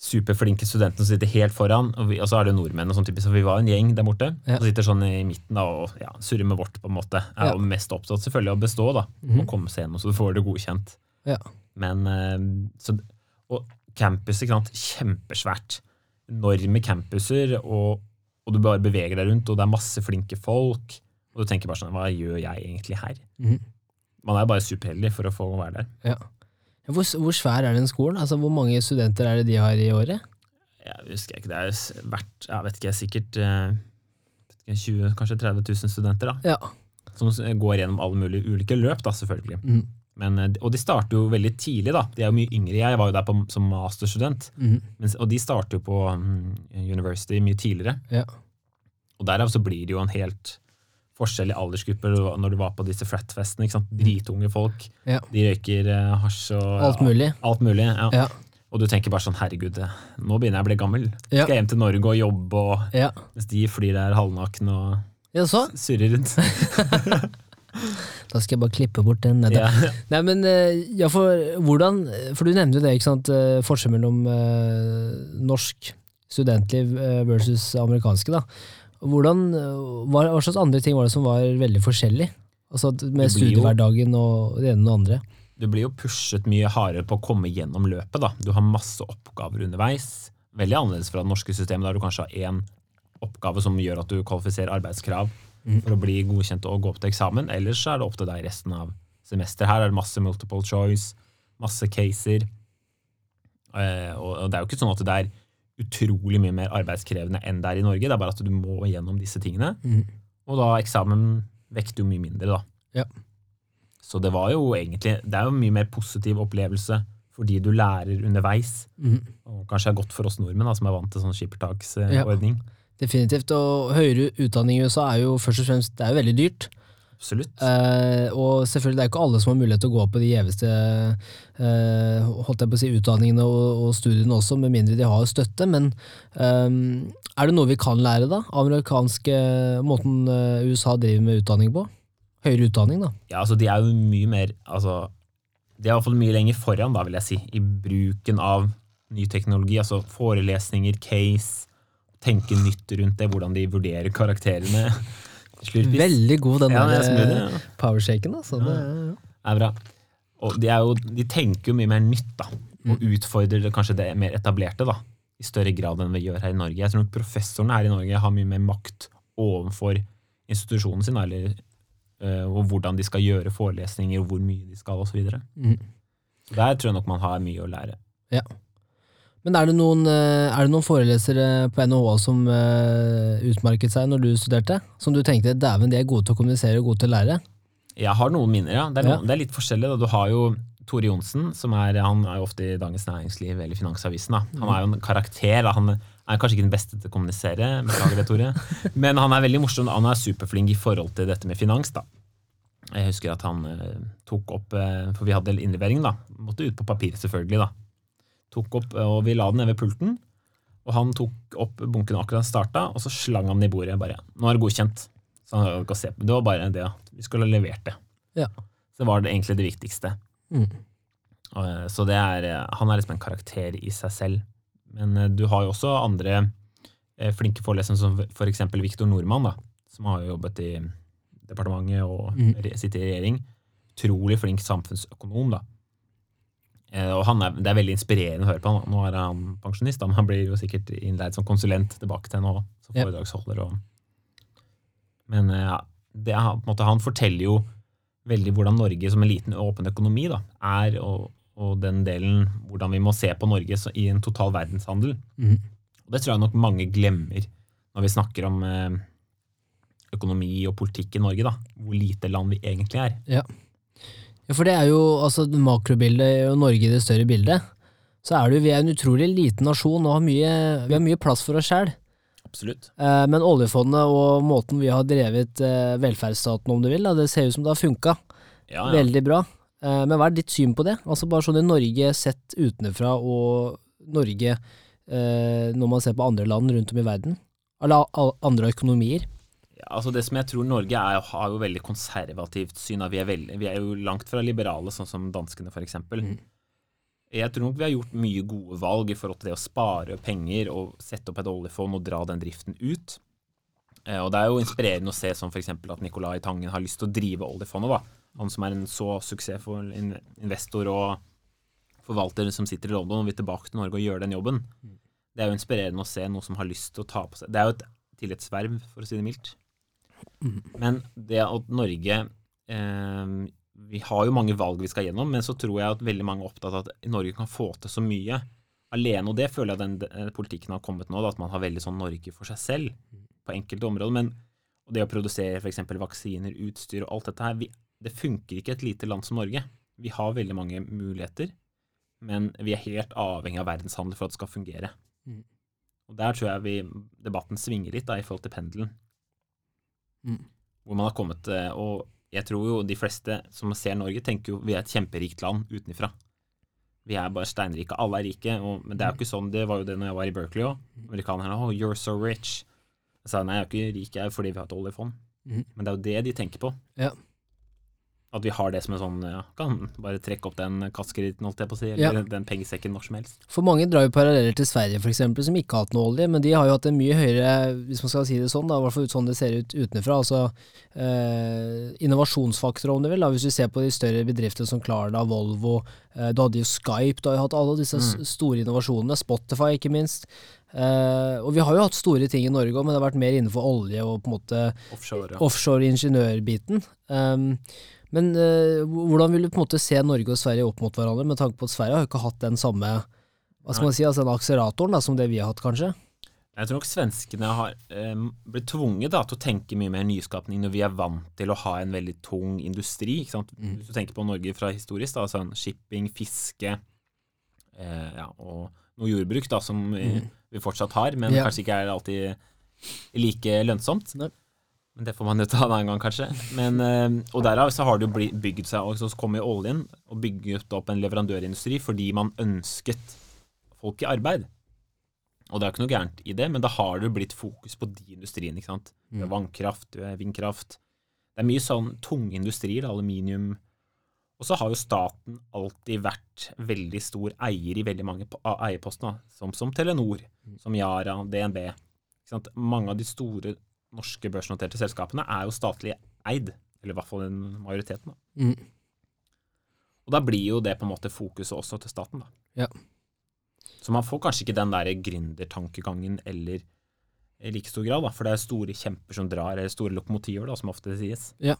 superflinke studentene som sitter helt foran. Og, vi, og så er det nordmenn og sånn typisk. Så vi var en gjeng der borte. Ja. Som sitter sånn i midten da, og ja, surrer med vårt, på en måte. Er jo mest opptatt selvfølgelig av å bestå, da. Og komme seg gjennom så du får det godkjent. Ja. Men eh, så, Og campus, ikke sant. Kjempesvært. Enorme campuser, og, og du bare beveger deg rundt, og det er masse flinke folk. Og du tenker bare sånn Hva gjør jeg egentlig her? Mm. Man er bare superheldig for å få være der. Ja. Hvor, hvor svær er den skolen? Altså, Hvor mange studenter er det de har i året? Jeg husker ikke, det er hvert Jeg vet ikke, sikkert eh, vet ikke, 20, kanskje 30 000 studenter, da. Ja. Som går gjennom alle mulige ulike løp, da, selvfølgelig. Mhm. Men, eh, og de starter jo veldig tidlig, da. De er jo mye yngre. Jeg var jo der på, som masterstudent. Mm. Mens, og de starter jo på um, university mye tidligere. Ja. Og derav så blir det jo en helt forskjell i aldersgrupper når du var på disse fratfestene. ikke sant? Dritunge folk. Ja. De røyker eh, hasj og Alt mulig. Alt mulig, ja. Ja. Og du tenker bare sånn, herregud, eh, nå begynner jeg å bli gammel. Ja. Skal jeg hjem til Norge og jobbe, og, Ja. mens de flyr der halvnakne og surrer rundt. Da skal jeg bare klippe bort den. Nei, ja. Nei, men eh, ja, for hvordan For du nevnte jo det, ikke sant? eh, Forskjell mellom eh, norsk studentliv eh, versus amerikanske, da. Hvordan, hva, hva slags andre ting var det som var veldig forskjellig? Altså med studiehverdagen og det ene og det andre. Du blir jo pushet mye hardere på å komme gjennom løpet. da. Du har masse oppgaver underveis. Veldig annerledes fra det norske systemet, der du kanskje har én oppgave som gjør at du kvalifiserer arbeidskrav. For å bli godkjent og gå opp til eksamen. Ellers er det opp til deg resten av semesteret. Her er det masse multiple choice, masse caser. Eh, og det er jo ikke sånn at det er utrolig mye mer arbeidskrevende enn det er i Norge. Det er bare at du må gjennom disse tingene. Mm. Og da eksamen vekter jo mye mindre, da. Ja. Så det var jo egentlig Det er jo en mye mer positiv opplevelse fordi du lærer underveis. Mm. Og kanskje er godt for oss nordmenn da, som er vant til sånn Ja. Definitivt. Og høyere utdanning i USA er jo først og fremst det er jo veldig dyrt. Absolutt. Eh, og selvfølgelig det er ikke alle som har mulighet til å gå på de gjeveste eh, holdt jeg på å si, utdanningene og, og studiene også, med mindre de har støtte. Men eh, er det noe vi kan lære da, av amerikanske måten eh, USA driver med utdanning på? Høyere utdanning, da. Ja, altså de er jo mye mer altså, De er i hvert fall mye lenger foran, da, vil jeg si, i bruken av ny teknologi. Altså forelesninger, case, tenke nytt rundt det, hvordan de vurderer karakterene. Slurpis. Veldig god den Ja, der eh, ja. powershaken. Altså. Det, er- er bra. Og de, er jo, de tenker jo mye mer nytt, da. Og utfordrer kanskje det mer etablerte, da. I større grad enn vi gjør her i Norge. Jeg tror nok professorene her i Norge har mye mer makt overfor institusjonen sin, eller øh, og hvordan de skal gjøre forelesninger, og hvor mye de skal, osv. Så, Mhm. der tror jeg nok man har mye å lære. Men er det, noen, eh, er det noen forelesere på NHH som eh, utmerket seg når du studerte? Som du tenkte dæven, de er gode til å kommunisere og gode til å lære? Jeg har noen minner, ja. Det er, Ja. det er litt forskjellig. Da. Du har jo Tore Johnsen, som er, han er jo ofte i Dagens Næringsliv eller Finansavisen. Da. Han er jo en karakter. Da. Han er kanskje ikke den beste til å kommunisere, beklager det, Tore. Men han er veldig morsom. Han er superflink i forhold til dette med finans. Da. Jeg husker at han eh, tok opp For vi hadde innlevering, da. Måtte ut på papir, selvfølgelig. da. Tok opp, eh, og Vi la den ned ved pulten. Og han tok opp bunken akkurat den starta, og så slang han den i bordet. bare, 'Nå er det godkjent.' Så han ikke å se på. Det var bare det vi skulle ha levert det. Ja. Så det var det egentlig det viktigste. Mm. Eh, Så det er, eh, han er liksom en karakter i seg selv. Men du har jo også andre flinke forelesere, som eksempel Viktor Nordmann, da, som har jo jobbet i departementet og Mm. sitter i regjering. Utrolig flink samfunnsøkonom, da. Eh, Og han er, det er veldig inspirerende å høre på. Nå er han pensjonist, men han blir jo sikkert innleid som konsulent tilbake til nå, som foredragsholder. Og, men eh, ja, det, måte, han forteller jo veldig hvordan Norge som en liten åpen økonomi da, er, og, og den delen hvordan vi må se på Norge så- i en total verdenshandel. Mm. Og det tror jeg nok mange glemmer når vi snakker om eh, økonomi og politikk i Norge, da. Hvor lite land vi egentlig er. Ja, for det er jo altså makrobildet og Norge i det større bildet. Så er det jo, vi er en utrolig liten nasjon og har mye, vi har mye plass for oss sjæl. Absolutt. Eh, men oljefondet og måten vi har drevet eh, velferdsstaten om du vil, da, det ser ut som det har funka Ja, ja. veldig bra. Eh, men hva er ditt syn på det? Altså Bare sånn i Norge sett utenfra og Norge når man ser på andre land rundt om i verden. Eller andre økonomier. Altså det som jeg tror Norge er, har jo veldig konservativt syn. Vi er, veldig, vi er jo langt fra liberale, sånn som danskene f.eks. Mm. Jeg tror nok vi har gjort mye gode valg i forhold til det å spare penger og sette opp et oljefond og dra den driften ut. Eh, og Det er jo inspirerende å se som f.eks. at Nicolai Tangen har lyst til å drive oljefondet. da. Han som er en så suksessfull investor og forvalter som sitter i London og vil tilbake til Norge og gjøre den jobben. Det er jo inspirerende å se noe som har lyst til å ta på seg Det er jo et tillitsverv, for å si det mildt. Men det at Norge eh, Vi har jo mange valg vi skal gjennom, men så tror jeg at veldig mange er opptatt av at Norge kan få til så mye alene. Og det føler jeg den eh, politikken har kommet nå, da, at man har veldig sånn Norge for seg selv på enkelte områder. Men og det å produsere f.eks. vaksiner, utstyr og alt dette her, vi, det funker ikke i et lite land som Norge. Vi har veldig mange muligheter, men vi er helt avhengig av verdenshandel for at det skal fungere. Mm. Og der tror jeg vi, debatten svinger litt da, i forhold til pendelen Mm. hvor man har kommet eh, Og jeg tror jo de fleste som ser Norge, tenker jo vi er et kjemperikt land utenfra. Vi er bare steinrike. Alle er rike. Og, men det er jo ikke sånn. Det var jo det når jeg var i Berkeley òg. Amerikanerne oh, you're so rich. Jeg sa nei, jeg er ikke rik, jeg er fordi vi har et oljefond. Mm. Men det er jo det de tenker på. Ja. At vi har det som en sånn ja, Kan bare trekke opp den kassekreditten, holdt jeg på å si, Ja. eller den pengesekken når som helst. For mange drar jo paralleller til Sverige, eksempel, som ikke har hatt noe olje, men de har jo hatt en mye høyere, hvis man skal si det sånn, da, i hvert fall ut sånn det ser ut utenfra, altså eh, innovasjonsfaktor, om du vil. Da. Hvis du ser på de større bedriftene som Klarna, Volvo, eh, du hadde jo Skype, du har jo hatt alle disse mm. store innovasjonene, Spotify ikke minst. Uh, og vi har jo hatt store ting i Norge òg, men det har vært mer innenfor olje og på en måte Offshore. Ja. offshore ingeniørbiten. Um, men eh, hvordan vil du på en måte se Norge og Sverige opp mot hverandre, med tanke på at Sverige har jo ikke hatt den samme hva skal Nei. man si, altså den akseleratoren da, som det vi har hatt, kanskje? Jeg tror nok svenskene har eh, blitt tvunget da, til å tenke mye mer nyskapning når vi er vant til å ha en veldig tung industri. Ikke sant? Mm. Hvis du tenker på Norge fra historisk, da, sånn shipping, fiske eh, ja, og noe jordbruk da, som vi, Mm. vi fortsatt har, men Ja. kanskje ikke er alltid like lønnsomt. Nei. Det får man jo ta en annen gang, kanskje. Men, eh, og derav så har det jo bygd seg, også, så kom jo oljen og bygget opp en leverandørindustri fordi man ønsket folk i arbeid. Og det er ikke noe gærent i det, men da har det jo blitt fokus på de industriene. ikke sant? Du har vannkraft, du har vindkraft. Det er mye sånn tunge industrier, aluminium. Og så har jo staten alltid vært veldig stor eier i veldig mange eierposter, som, som Telenor, som Yara, DNB. Mange av de store norske børsnoterte selskapene er jo statlig eid, eller i hvert fall den majoriteten. Da. Mm. Og da blir jo det på en måte fokuset også til staten, da. Ja. Så man får kanskje ikke den der gründertankegangen eller i like stor grad, da, for det er store kjemper som drar, eller store lokomotiver, da, som ofte sies. Ja,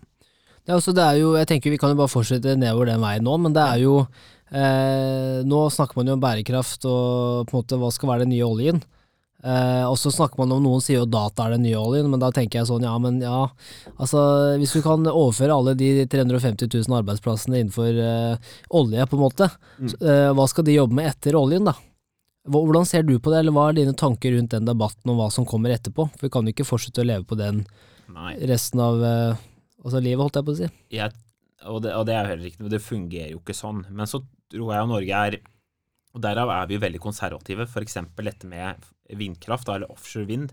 altså det er jo, jeg tenker Vi kan jo bare fortsette nedover den veien nå, men det er jo eh, Nå snakker man jo om bærekraft og på en måte hva skal være den nye oljen. Eh, og så snakker man om Noen sier jo data er den nye oljen, men da tenker jeg sånn, ja, men ja Altså, hvis du kan overføre alle de 350 000 arbeidsplassene innenfor uh, olje, på en måte, mm. uh, hva skal de jobbe med etter oljen, da? Hvordan ser du på det, eller hva er dine tanker rundt den debatten om hva som kommer etterpå? For vi kan jo ikke fortsette å leve på den Nei. resten av altså livet, holdt jeg på å si. Jeg, og, det, og det er jo heller riktig, men det fungerer jo ikke sånn. Men så tror jeg jo Norge er Og derav er vi veldig konservative. F.eks. dette med vindkraft, da, eller offshore vind.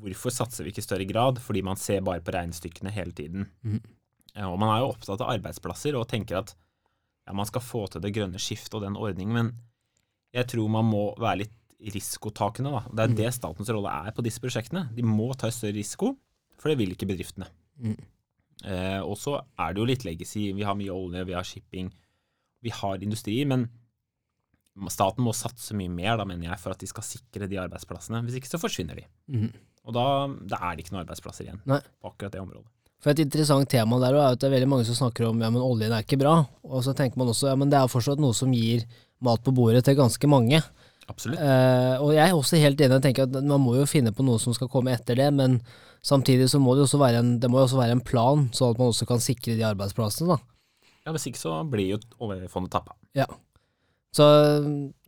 Hvorfor satser vi ikke i større grad? Fordi man ser bare på regnestykkene hele tiden. Mm. Og man er jo opptatt av arbeidsplasser og tenker at ja, man skal få til det grønne skiftet og den ordningen, men jeg tror man må være litt risikotakende. Da. Det er det statens rolle er på disse prosjektene. De må ta større risiko, for det vil ikke bedriftene. Mm. Eh, og så er det jo litt legacy. Vi har mye olje, vi har shipping, vi har industri, men staten må satse mye mer, da, mener jeg, for at de skal sikre de arbeidsplassene. Hvis ikke så forsvinner de. Mm. Og da, da er det ikke noen arbeidsplasser igjen Nei. på akkurat det området. For et interessant tema der er at det er veldig mange som snakker om ja, men oljen er ikke bra. Og så tenker man også ja, men det er fortsatt noe som gir mat på bordet til ganske mange. Absolutt. Eh, og jeg er også helt enig og tenker at man må jo finne på noe som skal komme etter det, men samtidig så må det også være en, det må også være en plan, sånn at man også kan sikre de arbeidsplassene. da. Ja, Hvis ikke så blir jo oljefondet tappa. Ja. Så,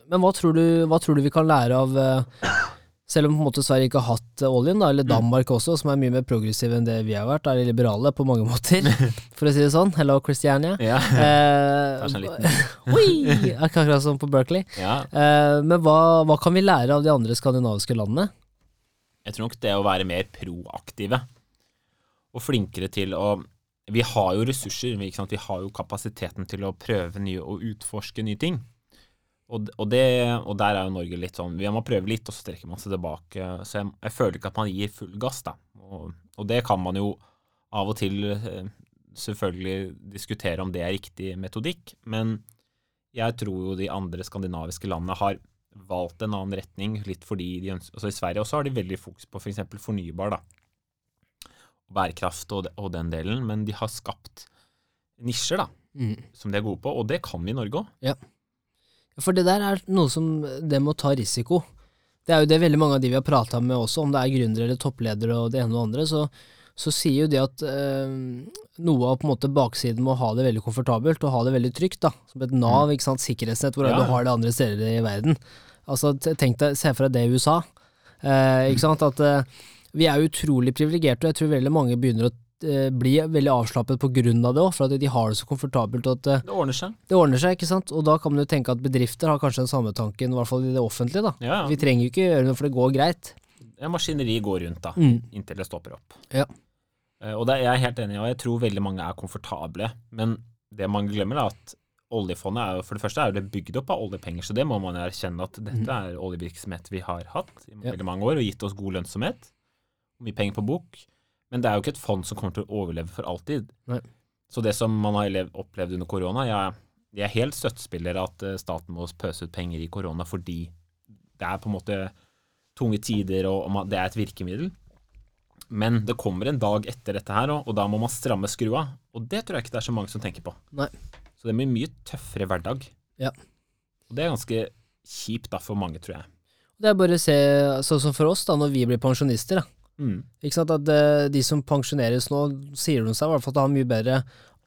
men hva tror, du, hva tror du vi kan lære av eh, Selv om på en måte Sverige ikke har hatt eh, oljen, da, eller Danmark også, som er mye mer progressive enn det vi har vært, er liberale på mange måter, for å si det sånn. Hello, Christiania. Ja. Eh, Oi! Akkurat som på Berkeley. ja. Eh, men hva, hva kan vi lære av de andre skandinaviske landene? Jeg tror nok det å være mer proaktive og flinkere til å Vi har jo ressurser, vi har jo kapasiteten til å prøve nye og utforske nye ting. Og, og, det, og der er jo Norge litt sånn Vi må prøve litt, og så trekker man seg tilbake. Så jeg, jeg føler ikke at man gir full gass, da. Og, og det kan man jo av og til eh, selvfølgelig diskutere om det er riktig metodikk, men jeg tror jo de andre skandinaviske landene har valgt en annen retning, litt fordi de ønsker altså I Sverige også har de veldig fokus på f.eks. For fornybar, da. Bærekraft og, og den delen, men de har skapt nisjer, da, som de er gode på, og det kan vi i Norge òg. For det der er noe som Det med å ta risiko. Det er jo det veldig mange av de vi har prata med også, om det er gründere eller toppledere og det ene og det andre, så, så sier jo de at øh, noe av på en måte baksiden med å ha det veldig komfortabelt og ha det veldig trygt, da, som et Nav, ikke sant, sikkerhetsnett, hvor Ja. du har det andre steder i verden. Altså, tenk deg, se for deg det i USA. Eh, ikke sant, at øh, vi er utrolig privilegerte, og jeg tror veldig mange begynner å eh, bli veldig avslappet på grunn av det òg, for at de har det så komfortabelt. at eh, Det ordner seg. det ordner seg, ikke sant? Og da kan man jo tenke at bedrifter har kanskje den samme tanken, i hvert fall i det offentlige, da. Ja, Vi trenger jo ikke gjøre noe, for det går greit. ja. Maskineri går rundt, da, Mm. inntil det stopper opp. Ja. Eh, Og det er jeg helt enig i, og jeg tror veldig mange er komfortable. Men det mange glemmer, er at oljefondet er jo for det første er det bygd opp av oljepenger, så det må man erkjenne at dette er oljevirksomhet vi har hatt i Mm. Veldig mange år, og gitt oss god lønnsomhet. Mye penger på bok. Men det er jo ikke et fond som kommer til å overleve for alltid. Nei. Så det som man har opplevd under korona, jeg, jeg er helt støttespiller at eh, staten må pøse ut penger i korona fordi det er på en måte tunge tider, og det er et virkemiddel. Men det kommer en dag etter dette her òg, og da må man stramme skrua. Og det tror jeg ikke det er så mange som tenker på. Nei. Så det blir mye tøffere hverdag. Ja. Og det er ganske kjipt da for mange, tror jeg. Det er bare å se, sånn som for oss, da, når vi blir pensjonister, da. Mm. Ikke sant, at eh, De som pensjoneres nå, sier de seg i hvert fall at de har mye bedre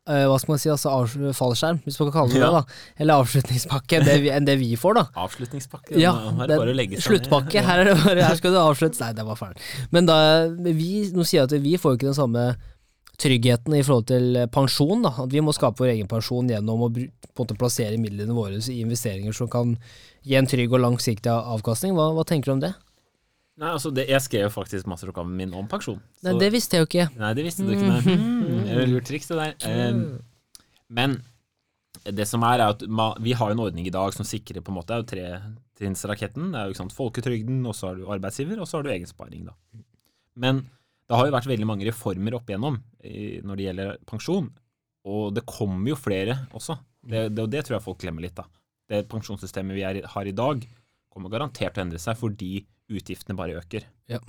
eh, hva skal man si, altså fallskjerm, hvis man kan kalle det Ja. det, da. Eller avslutningspakke det vi, enn det vi får, da. Avslutningspakke. Ja, her er det det- bare å legge seg Sluttpakke. Her, er det bare, her skal du avsluttes. Nei, det var feil. Men da, vi, nå sier jeg at vi får jo ikke den samme tryggheten i forhold til pensjon. da, At vi må skape vår egen pensjon gjennom å på en måte plassere midlene våre i investeringer som kan gi en trygg og langsiktig avkastning. Hva, hva tenker du om det? Nei, altså det, Jeg skrev jo faktisk masteroppgaven min om pensjon. Nei, Det visste jeg jo ikke. Nei, det visste du ikke. Nei. Hmm, det er lurt triks, det der. Eh, men det som er, er at vi har en ordning i dag som sikrer på en måte, det er jo tretrinnsraketten. Det er jo ikke sant, folketrygden, og så har du arbeidsgiver, og så har du egensparing. da. Men det har jo vært veldig mange reformer opp igjennom i, når det gjelder pensjon. Og det kommer jo flere også. Det, det, og det tror jeg folk glemmer litt. da. Det pensjonssystemet vi er, har i dag, kommer garantert til å endre seg fordi utgiftene bare øker. Ja.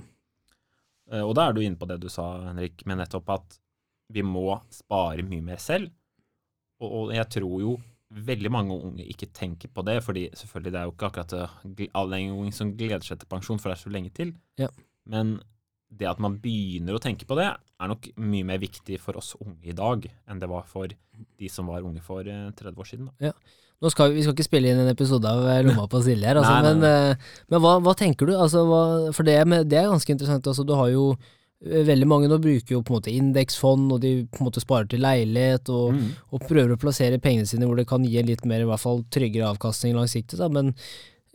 Eh, Og da er du inne på det du sa, Henrik, med nettopp at vi må spare mye mer selv. Og, jeg tror jo veldig mange unge ikke tenker på det, fordi selvfølgelig det er jo ikke akkurat eh, alle unge som gleder seg til pensjon, for det er så lenge til. Ja. Men det at man begynner å tenke på det, er nok mye mer viktig for oss unge i dag enn det var for de som var unge for eh, 30 år siden. Da. Nå skal vi, vi skal ikke spille inn en episode av eh, Lomma på Silje her, altså, Nei, nei, men, eh, men hva, hva tenker du? Altså, hva, for det, det er ganske interessant. Altså, du har jo eh, Veldig mange nå bruker jo på en måte indeksfond, og de på en måte sparer til leilighet, og, Mm. og prøver å plassere pengene sine hvor det kan gi en litt mer, i hvert fall tryggere avkastning langsiktig. Da. Men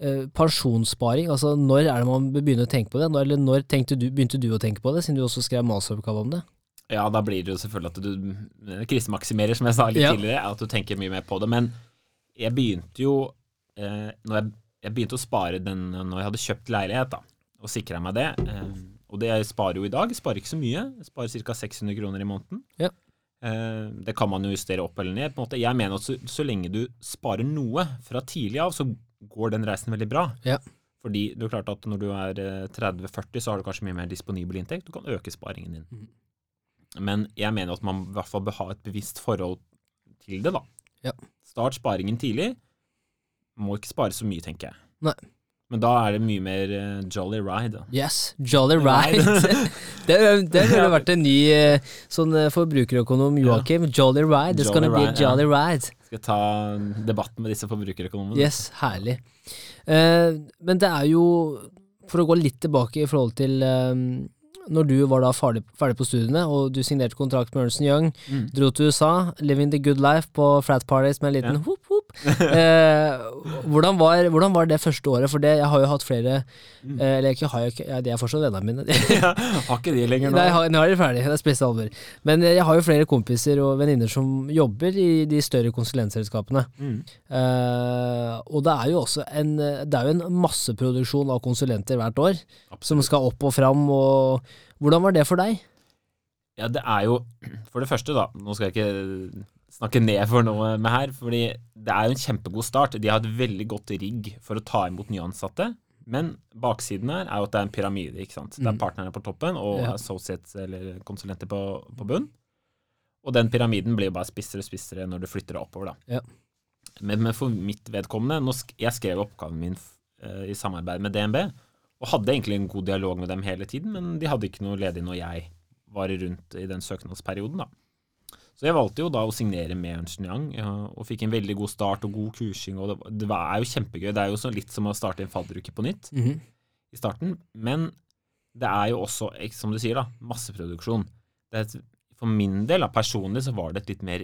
eh, pensjonssparing, altså når er det man begynner å tenke på det? Når, eller når du, begynte du å tenke på det, siden du også skrev masteroppgave om det? Ja, da blir det jo selvfølgelig at du krisemaksimerer, som jeg sa litt Ja. tidligere, at du tenker mye mer på det. Men jeg begynte jo eh, når jeg, jeg begynte å spare den når jeg hadde kjøpt leilighet, da, og sikra meg det. Eh, og det jeg sparer jo i dag, jeg sparer ikke så mye. Jeg sparer ca. 600 kroner i måneden. Ja. Eh, det kan man jo justere opp eller ned. på en måte. Jeg mener at så, så lenge du sparer noe fra tidlig av, så går den reisen veldig bra. Ja. Fordi det er klart at når du er eh, 30-40, så har du kanskje mye mer disponibel inntekt. Du kan øke sparingen din. Mm. Men jeg mener at man i hvert fall bør ha et bevisst forhold til det, da. Ja. Start sparingen tidlig. Må ikke spare så mye, tenker jeg. Nei. Men da er det mye mer uh, jolly ride. da. Yes, jolly Ride. det det ville vært en ny uh, sånn uh, forbrukerøkonom, Joakim. Jolly ride. It's gonna be a jolly ride. Skal ta debatten med disse forbrukerøkonomene? Yes, herlig. Men det er jo, for å gå litt tilbake i forhold til når du var da ferdig, ferdig på studiene, og du signerte kontrakt med Ernst Young, Mm. dro til USA, living the good life på frat parties med en liten Ja. Eh, hvordan, var, hvordan var det første året? For det, jeg har jo hatt flere Mm. eh, Eller ikke har jeg ikke, ja, de er fortsatt vennene mine. har ikke de lenger nå? Nei, har- nå er de ferdige. det er spisse alvor. Men eh, jeg har jo flere kompiser og venninner som jobber i de større konsulentselskapene. Mm. Eh, og det er jo også en, det er jo en masseproduksjon av konsulenter hvert år, som skal opp og fram. Og hvordan var det for deg? Ja, det er jo For det første, da. Nå skal jeg ikke snakke ned for noe med her, fordi det er jo en kjempegod start. De har et veldig godt rigg for å ta imot nye ansatte. Men baksiden her er jo at det er en pyramide. ikke sant? Det er Mm. partnerne på toppen og Ja. associates eller konsulenter på, på bunn. Og den pyramiden blir jo bare spissere og spissere når du flytter deg oppover. da. Ja. Men, men for mitt vedkommende nå sk Jeg skrev oppgaven min eh, i samarbeid med DNB, og hadde egentlig en god dialog med dem hele tiden, men de hadde ikke noe ledig når jeg var rundt i den søknadsperioden. da. Så jeg valgte jo da å signere med Ernst Young, og fikk en veldig god start og god kursing. og Det, det var, er jo kjempegøy. Det er jo så litt som å starte en fadderuke på nytt Mhm. i starten. Men det er jo også, som du sier, da, masseproduksjon. Det et, for min del, da, personlig, så var det et litt mer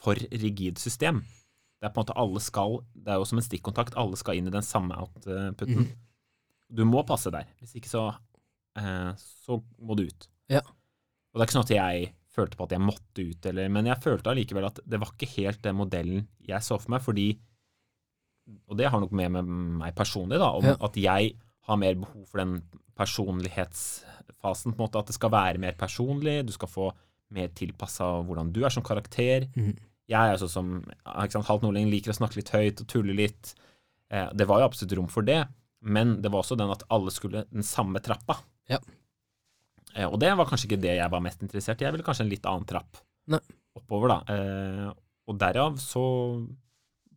for rigid system. Det er på en måte alle skal, det er jo som en stikkontakt, alle skal inn i den samme outputen. Mhm. Du må passe der. Hvis ikke så, eh, så må du ut. Ja. Og det er ikke sånn at jeg følte på at jeg måtte ut, eller, men jeg følte allikevel at det var ikke helt den modellen jeg så for meg, fordi Og det har nok med, med meg personlig, da, om Ja. at jeg har mer behov for den personlighetsfasen, på en måte, at det skal være mer personlig, du skal få mer tilpassa hvordan du er som karakter. Mm. Jeg er jo sånn som ikke sant, halvt nordling, liker å snakke litt høyt og tulle litt. Eh, det var jo absolutt rom for det, Men det var også den at alle skulle den samme trappa. Ja. Eh, og det var kanskje ikke det jeg var mest interessert i. Jeg ville kanskje en litt annen trapp Nei. oppover, da. Eh, og derav så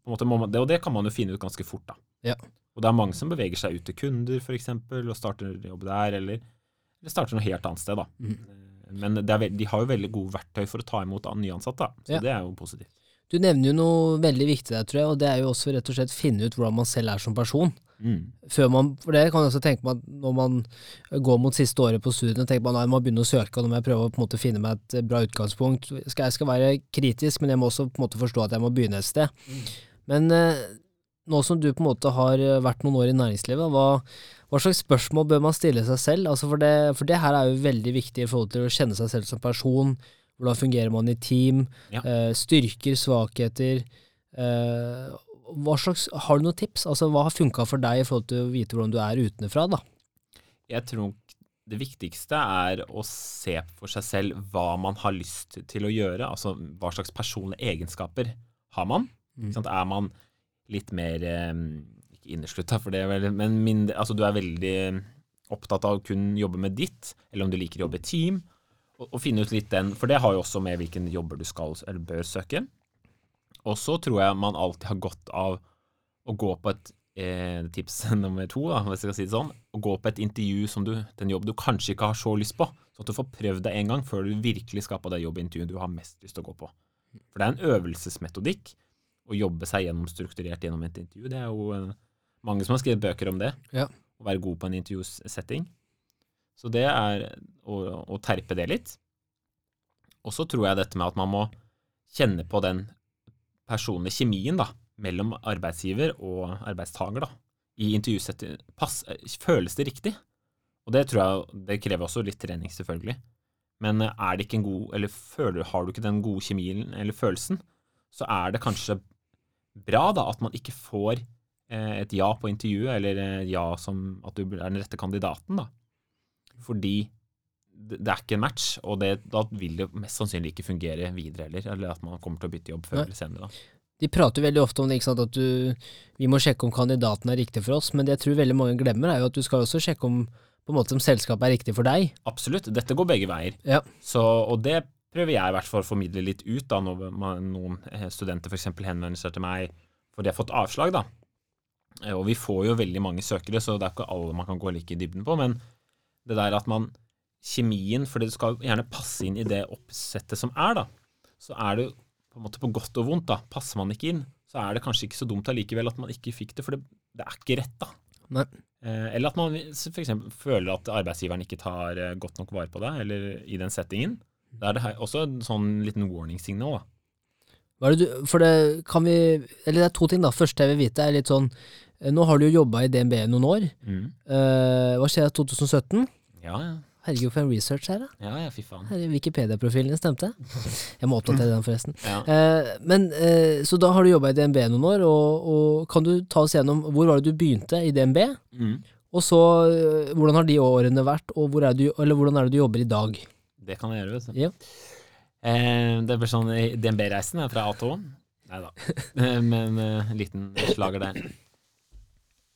måte må man, det, Og det kan man jo finne ut ganske fort, da. Ja. Og det er mange som beveger seg ut til kunder, f.eks., og starter jobb der, eller, eller starter noe helt annet sted, da. Eh, Men det er, de har jo veldig gode verktøy for å ta imot an- nyansatte. Så Ja. det er jo positivt. Du nevner jo noe veldig viktig der, tror jeg, og det er jo også rett og slett finne ut hvordan man selv er som person. Mm. Før man, for det kan jeg også tenke meg at når man går mot siste året på studiene, tenker man at jeg må begynne å søke, og nå må jeg prøve å på en måte finne meg et bra utgangspunkt. Skal, jeg skal være kritisk, men jeg må også på en måte forstå at jeg må begynne et sted. Men eh, nå som du på en måte har eh, vært noen år i næringslivet, hva, hva slags spørsmål bør man stille seg selv? Altså for, det, for det her er jo veldig viktig i forhold til å kjenne seg selv som person. Hvordan fungerer man i team? Ja. Uh, styrker, svakheter. Uh, slags, har du noen tips? Altså, hva har funka for deg i forhold til å vite hvordan du er utenfra? da? Jeg tror det viktigste er å se for seg selv hva man har lyst til å gjøre. Altså hva slags personlige egenskaper har man. Mm. Er man litt mer eh, Ikke inneslutta, for det Men mindre, altså, du er veldig opptatt av å kun jobbe med ditt, eller om du liker å jobbe i team. Og finne ut litt den, for det har jo også med hvilken jobber du skal eller bør søke. Og så tror jeg man alltid har godt av å gå på et eh, tips nummer to, da, hvis jeg skal si det sånn, å gå på et intervju som du, den jobb du kanskje ikke har så lyst på, sånn at du får prøvd deg en gang før du virkelig skal på det jobbintervjuet du har mest lyst til å gå på. For det er en øvelsesmetodikk å jobbe seg gjennom strukturert gjennom et intervju. Det er jo eh, mange som har skrevet bøker om det, Ja. å være god på en intervjusetting. Så det er å, å terpe det litt. Og så tror jeg dette med at man må kjenne på den personlige kjemien da, mellom arbeidsgiver og arbeidstaker da, i intervjusettet. Føles det riktig? Og det tror jeg det krever også litt trening, selvfølgelig. Men er det ikke en god, eller føler, har du ikke den gode kjemien eller følelsen, så er det kanskje bra da at man ikke får eh, et ja på intervjuet, eller eh, ja som at du er den rette kandidaten, da. Fordi det er ikke en match, og det, da vil det mest sannsynlig ikke fungere videre heller, eller at man kommer til å bytte jobb før Nei. eller senere. da. De prater veldig ofte om det, sant, at du, vi må sjekke om kandidaten er riktig for oss, men det jeg tror veldig mange glemmer, er jo at du skal også sjekke om på en måte om selskapet er riktig for deg. Absolutt, dette går begge veier. Ja. Så, og det prøver jeg i hvert fall å formidle litt ut da, når man, noen eh, studenter f.eks. henvender seg til meg for de har fått avslag. da. Eh, Og vi får jo veldig mange søkere, så det er ikke alle man kan gå like i dybden på. Men det der at man Kjemien, fordi du skal gjerne passe inn i det oppsettet som er, da. Så er det på en måte på godt og vondt, da. Passer man ikke inn, så er det kanskje ikke så dumt allikevel at man ikke fikk det, for det, det er ikke rett, da. Nei. Eh, Eller at man f.eks. føler at arbeidsgiveren ikke tar eh, godt nok vare på deg, eller i den settingen. Da er det også en sånn liten warning-signal. da. Hva er det du, for det kan vi Eller det er to ting, da. Første jeg vil vite, er litt sånn Nå har du jo jobba i DNB noen år. Eh, hva skjer i 2017? Ja, ja. Herregud, for en research her, da. Ja, ja, fy faen. Wikipedia-profilen din stemte. Jeg må oppdatere den, forresten. Ja. Eh, men, eh, så da har du jobba i DNB noen år, og, og kan du ta oss gjennom hvor var det du begynte i DNB? Mm. Og så eh, hvordan har de årene vært, og hvor er du, eller hvordan er det du jobber i dag? Det kan jeg gjøre, vet du. Ja. Eh, det blir sånn eh, DNB-reisen er fra A til Å. Nei da. Eh, Men eh, liten slager der.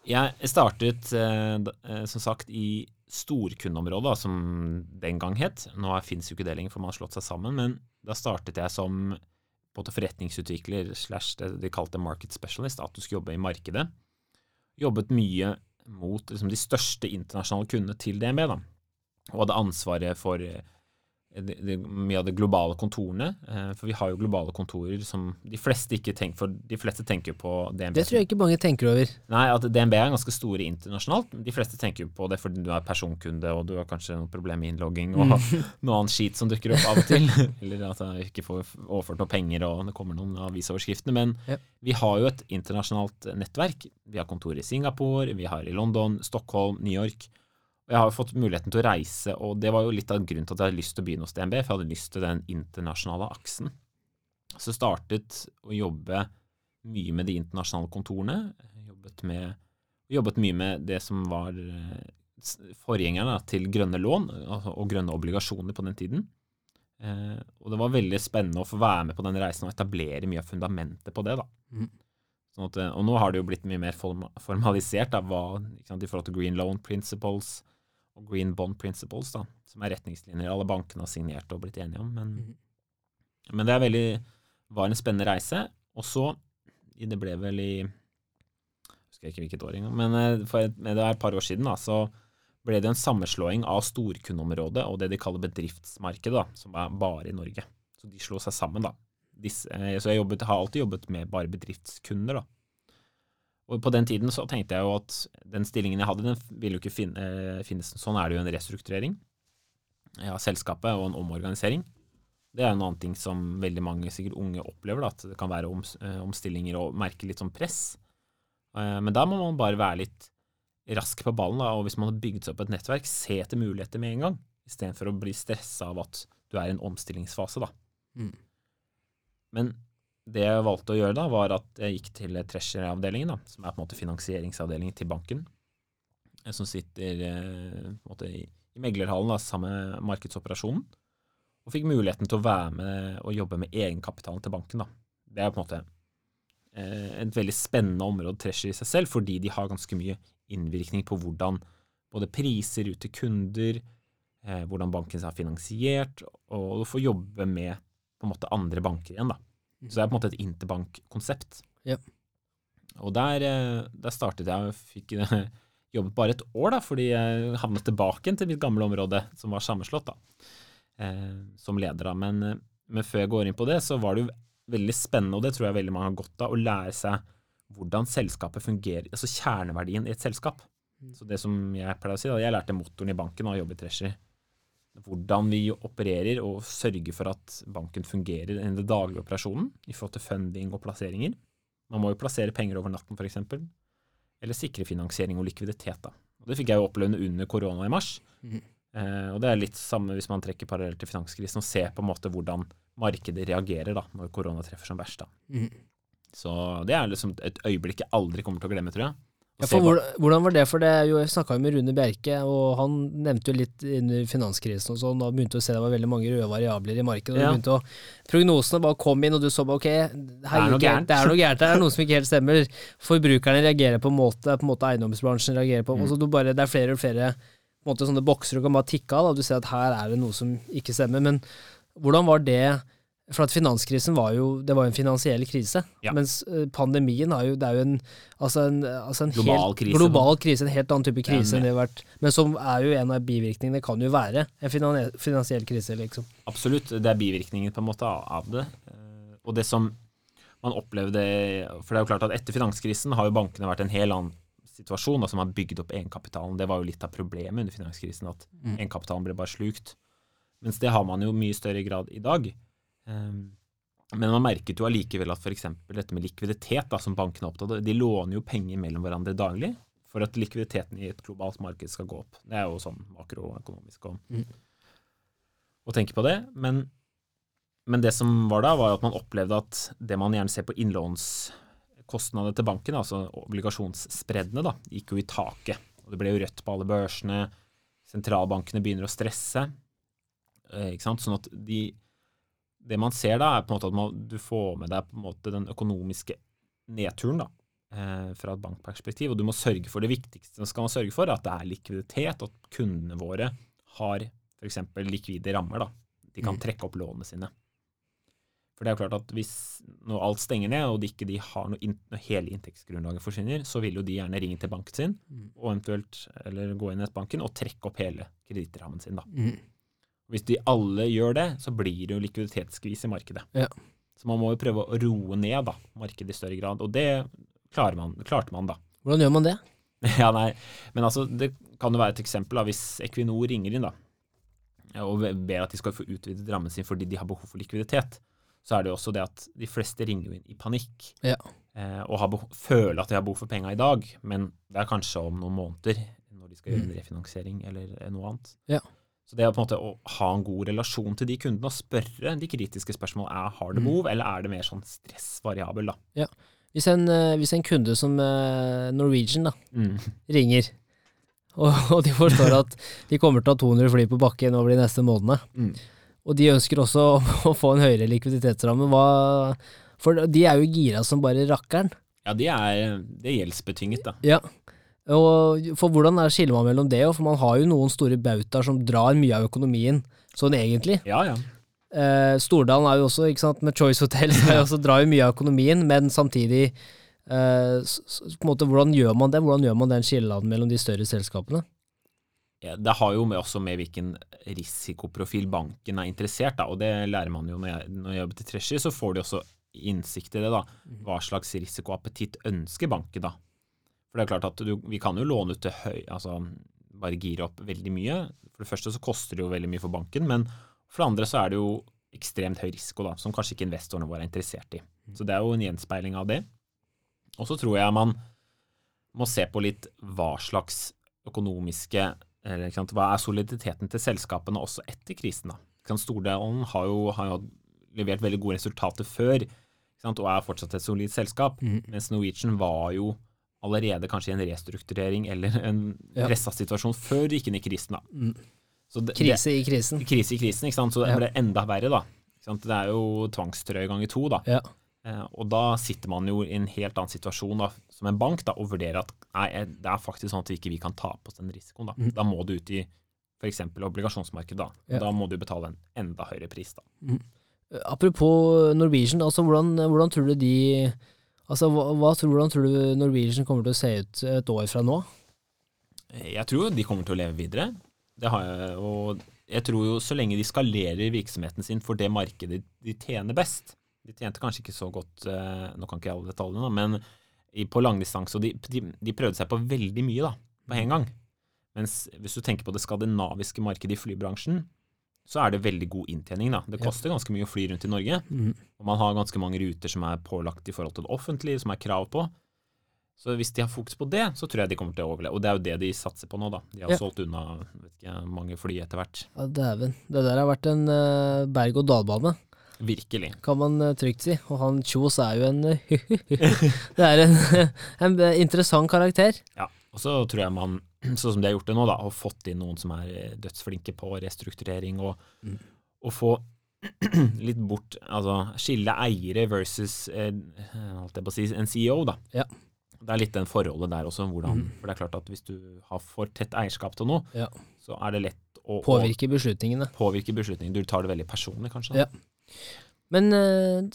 Jeg startet, eh, eh, som sagt, i storkundeområdet, som den gang het. Nå fins jo ikke det lenger, for man har slått seg sammen. Men da startet jeg som forretningsutvikler slash det de kalte market specialist, at du skulle jobbe i markedet. Jobbet mye mot liksom, de største internasjonale kundene til DNB, da. Og hadde ansvaret for eh, det, det, mye av de globale kontorene. Eh, for vi har jo globale kontorer som de fleste ikke tenker For de fleste tenker på DNB. Det tror jeg ikke mange tenker over. Nei, at DNB er ganske store internasjonalt. De fleste tenker jo på det fordi du er personkunde, og du har kanskje noe problem med innlogging og noe annet skit som dukker opp av og til. Eller at du ikke får overført noe penger, og det kommer noen avisoverskriftene. Men Ja. vi har jo et internasjonalt nettverk. Vi har kontor i Singapore, vi har i London, Stockholm, New York. Jeg har jo fått muligheten til å reise, og det var jo litt av grunnen til at jeg hadde lyst til å begynne hos DNB, for jeg hadde lyst til den internasjonale aksen. Så startet å jobbe mye med de internasjonale kontorene. Jobbet, med, jobbet mye med det som var eh, forgjengerne til grønne lån altså, og grønne obligasjoner på den tiden. Eh, og det var veldig spennende å få være med på den reisen og etablere mye av fundamentet på det. da. Mhm. Sånn at, og nå har det jo blitt mye mer formalisert da, hva, sant, i forhold til Green Loan Principles og Green Bond Principles, da, som er retningslinjer alle bankene har signert og blitt enige om. Men, mm. men det er veldig, var en spennende reise. Og så, det ble vel i jeg husker ikke hvilket år engang, men eh, for et, det er et par år siden da, så ble det en sammenslåing av storkundeområdet og det de kaller bedriftsmarkedet, da, som er bare i Norge. Så de slo seg sammen, da. Disse, eh, så jeg jobbet, har alltid jobbet med bare bedriftskunder, da. Og på den tiden så tenkte jeg jo at den stillingen jeg hadde, den ville jo ikke fin, eh, finnes. Sånn er det jo en restrukturering av selskapet og en omorganisering. Det er en annen ting som veldig mange sikkert unge opplever, da, at det kan være oms, eh, omstillinger og merke litt sånn press. Eh, men da må man bare være litt rask på ballen, da, og hvis man har bygd seg opp et nettverk, se etter muligheter med en gang, istedenfor å bli stressa av at du er i en omstillingsfase, da. Mm. Men det jeg valgte å gjøre da, var at jeg gikk til treasury-avdelingen, som er på en måte finansieringsavdelingen til banken, eh, som sitter eh, på en måte i, meglerhallen da, sammen med markedsoperasjonen, og fikk muligheten til å være med og jobbe med egenkapitalen til banken. Da. Det er på en måte eh, et veldig spennende område treasury i seg selv, fordi de har ganske mye innvirkning på hvordan både priser ut til kunder, hvordan banken er finansiert, og du får jobbe med på en måte andre banker igjen. da. Så det er på en måte et interbankkonsept. Ja. Og der, eh, der startet jeg og fikk eh, jobbet bare et år, da, fordi jeg havnet tilbake til mitt gamle område, som var sammenslått, da, eh, som leder. da. Men, men før jeg går inn på det, så var det jo veldig spennende, og det tror jeg veldig mange har godt av, å lære seg hvordan selskapet fungerer, altså kjerneverdien i et selskap. Så det som jeg pleier å si, da, jeg lærte motoren i banken og jobbet i Treasury. Hvordan vi opererer og sørger for at banken fungerer i den daglige operasjonen i forhold til funding og plasseringer. Man må jo plassere penger over natten, f.eks. Eller sikre finansiering og likviditet. da. Og Det fikk jeg jo oppleve under korona i mars. Mhm. Eh, og det er litt samme hvis man trekker parallelt til finanskrisen og ser på en måte hvordan markedet reagerer da, når korona treffer som verst. da. Mhm. Så det er liksom et øyeblikk jeg aldri kommer til å glemme, tror jeg. Ja, for Hvordan var det? For det jo, Jeg snakka med Rune Bjerke, og han nevnte jo litt under finanskrisen og sånn, da begynte å se det var veldig mange røde variabler i markedet. og Ja. begynte å, Prognosene bare kom inn, og du så bare ok, her er noe gærent. det er noe gærent, det er noe som ikke helt stemmer. Forbrukerne reagerer på en måte, på en måte eiendomsbransjen reagerer på. Mm. og så bare, Det er flere og flere måte, sånne bokser du kan bare tikke av. og Du ser at her er det noe som ikke stemmer. Men hvordan var det? For at finanskrisen var jo det var en finansiell krise. Ja. Mens eh, pandemien har jo, det er jo en, altså en, altså en Global helt, krise, global krise, en helt annen type krise enn det har vært. Men som er jo en av bivirkningene, Det kan jo være en finansiell krise, liksom. Absolutt. Det er bivirkningen på en måte av det. Eh, Og det som man opplevde For det er jo klart at etter finanskrisen har jo bankene vært en hel annen situasjon, da, som har bygd opp egenkapitalen. Det var jo litt av problemet under finanskrisen, at Mm. egenkapitalen ble bare slukt. Mens det har man jo mye større grad i dag. Um, men man merket jo allikevel at f.eks. dette med likviditet, da, som bankene er opptatt av, de låner jo penger mellom hverandre daglig for at likviditeten i et globalt marked skal gå opp. Det er jo sånn makroøkonomisk å, Mm. å tenke på det. Men, men det som var da, var at man opplevde at det man gjerne ser på innlånskostnader til banken, altså obligasjonsspreddene, da, gikk jo i taket. Og det ble jo rødt på alle børsene. Sentralbankene begynner å stresse. Eh, ikke sant? Sånn at de Det man ser da, er på en måte at man, du får med deg på en måte den økonomiske nedturen da, eh, fra et bankperspektiv, og du må sørge for det viktigste. skal man sørge for at det er likviditet, og at kundene våre har f.eks. likvide rammer. da. De kan Mm. trekke opp lånene sine. For det er jo klart at hvis når alt stenger ned, og de ikke de har noe in når hele inntektsgrunnlaget forsvinner, så vil jo de gjerne ringe til banken sin, Mm. og eventuelt eller gå inn i nettbanken og trekke opp hele kredittrammen sin. da. Mm. Hvis de alle gjør det, så blir det jo likviditetsskvis i markedet. Ja. Så man må jo prøve å roe ned da, markedet i større grad, og det man, klarte man da. Hvordan gjør man det? Ja, nei, men altså, det kan jo være et eksempel da, hvis Equinor ringer inn da, og ber at de skal få utvidet rammen sin fordi de har behov for likviditet, så er det jo også det at de fleste ringer inn i panikk, Ja. eh, og har behov, føler at de har behov for penger i dag, men det er kanskje om noen måneder, når de skal gjøre en refinansiering eller noe annet. Ja. Så det er på en måte å ha en god relasjon til de kundene og spørre de kritiske spørsmål, er, har det Mm. behov, eller er det mer sånn stressvariabel da? Hvis en, eh, hvis en kunde som eh, Norwegian da, Mm. ringer, og, og de forstår at de kommer til å ha 200 fly på bakken over de neste månedene, Mm. og de ønsker også å, å få en høyere likviditetsramme, hva For de er jo gira som bare rakkeren. Ja, de er, det er gjeldsbetynget, da. Ja. Og for hvordan er skiller man mellom det, for man har jo noen store bautaer som drar mye av økonomien, sånn egentlig. Ja, ja. Eh, Stordalen er jo også, ikke sant, med Choice Hotel, som også, drar jo mye av økonomien, men samtidig eh, måte, Hvordan gjør man det? Hvordan gjør man den skilleladden mellom de større selskapene? Ja, det har jo med, også med hvilken risikoprofil banken er interessert, da, og det lærer man jo når jeg, når jeg jobber til Treasury, så får de også innsikt i det. da. Hva slags risikoappetitt ønsker banken, da? For det er klart at du, Vi kan jo låne ut til høy, altså bare gire opp veldig mye. For det første så koster det jo veldig mye for banken, men for det andre så er det jo ekstremt høy risiko, da, som kanskje ikke investorene våre er interessert i. Så det er jo en gjenspeiling av det. Og så tror jeg man må se på litt hva slags økonomiske eller, sant, Hva er soliditeten til selskapene også etter krisen? da? Stordalen har jo, har jo levert veldig gode resultater før sant, og er fortsatt et solid selskap, mens Norwegian var jo allerede kanskje i en restrukturering eller en Ja. pressa situasjon før du gikk inn i krisen. da. Mm. Så det, Krise i krisen. Det, krise i krisen, ikke sant? så det Ja. ble enda verre. da. Ikke sant? Det er jo tvangstrøye ganger to. da. Ja. Eh, og da sitter man jo i en helt annen situasjon da, som en bank da, og vurderer at nei, eh, det er faktisk sånn at vi ikke vi kan ta på oss den risikoen. Da, da må du ut i f.eks. obligasjonsmarkedet. Da. Ja. da må du betale en enda høyere pris. da. Apropos Norwegian, altså hvordan, hvordan tror du de Altså, hva, hva tror, hvordan tror du Norwegian kommer til å se ut et år fra nå? Jeg tror de kommer til å leve videre. Det har jeg, og jeg tror jo så lenge de skalerer virksomheten sin for det markedet de tjener best De tjente kanskje ikke så godt, eh, nå kan ikke jeg alle detaljene, men på langdistanse, og de, de, de prøvde seg på veldig mye da, på en gang. Mens hvis du tenker på det skandinaviske markedet i flybransjen, så er det veldig god inntjening. da. Det koster ganske mye å fly rundt i Norge. Og man har ganske mange ruter som er pålagt i forhold til det offentlige, som er krav på. Så hvis de har fokus på det, så tror jeg de kommer til å overleve. Og det er jo det de satser på nå, da. De har Ja. solgt unna vet ikke, mange fly etter hvert. Ja, Dæven. Det der har vært en uh, berg-og-dal-bane, Virkelig. kan man eh, trygt si. Og han Kjos er jo en uh, Det er en, en eh, interessant karakter. Ja. Og så tror jeg man, sånn som de har gjort det nå, da, og fått inn noen som er eh, dødsflinke på restrukturering, og, Mm. og få litt bort Altså skille eiere versus eh, holdt jeg på å si, en CEO, da. Ja. Det er litt den forholdet der også, hvordan Mm. For det er klart at hvis du har for tett eierskap til noe, Ja. så er det lett å Påvirke beslutningene. påvirke beslutningene. Du tar det veldig personlig, kanskje. Ja. Men eh,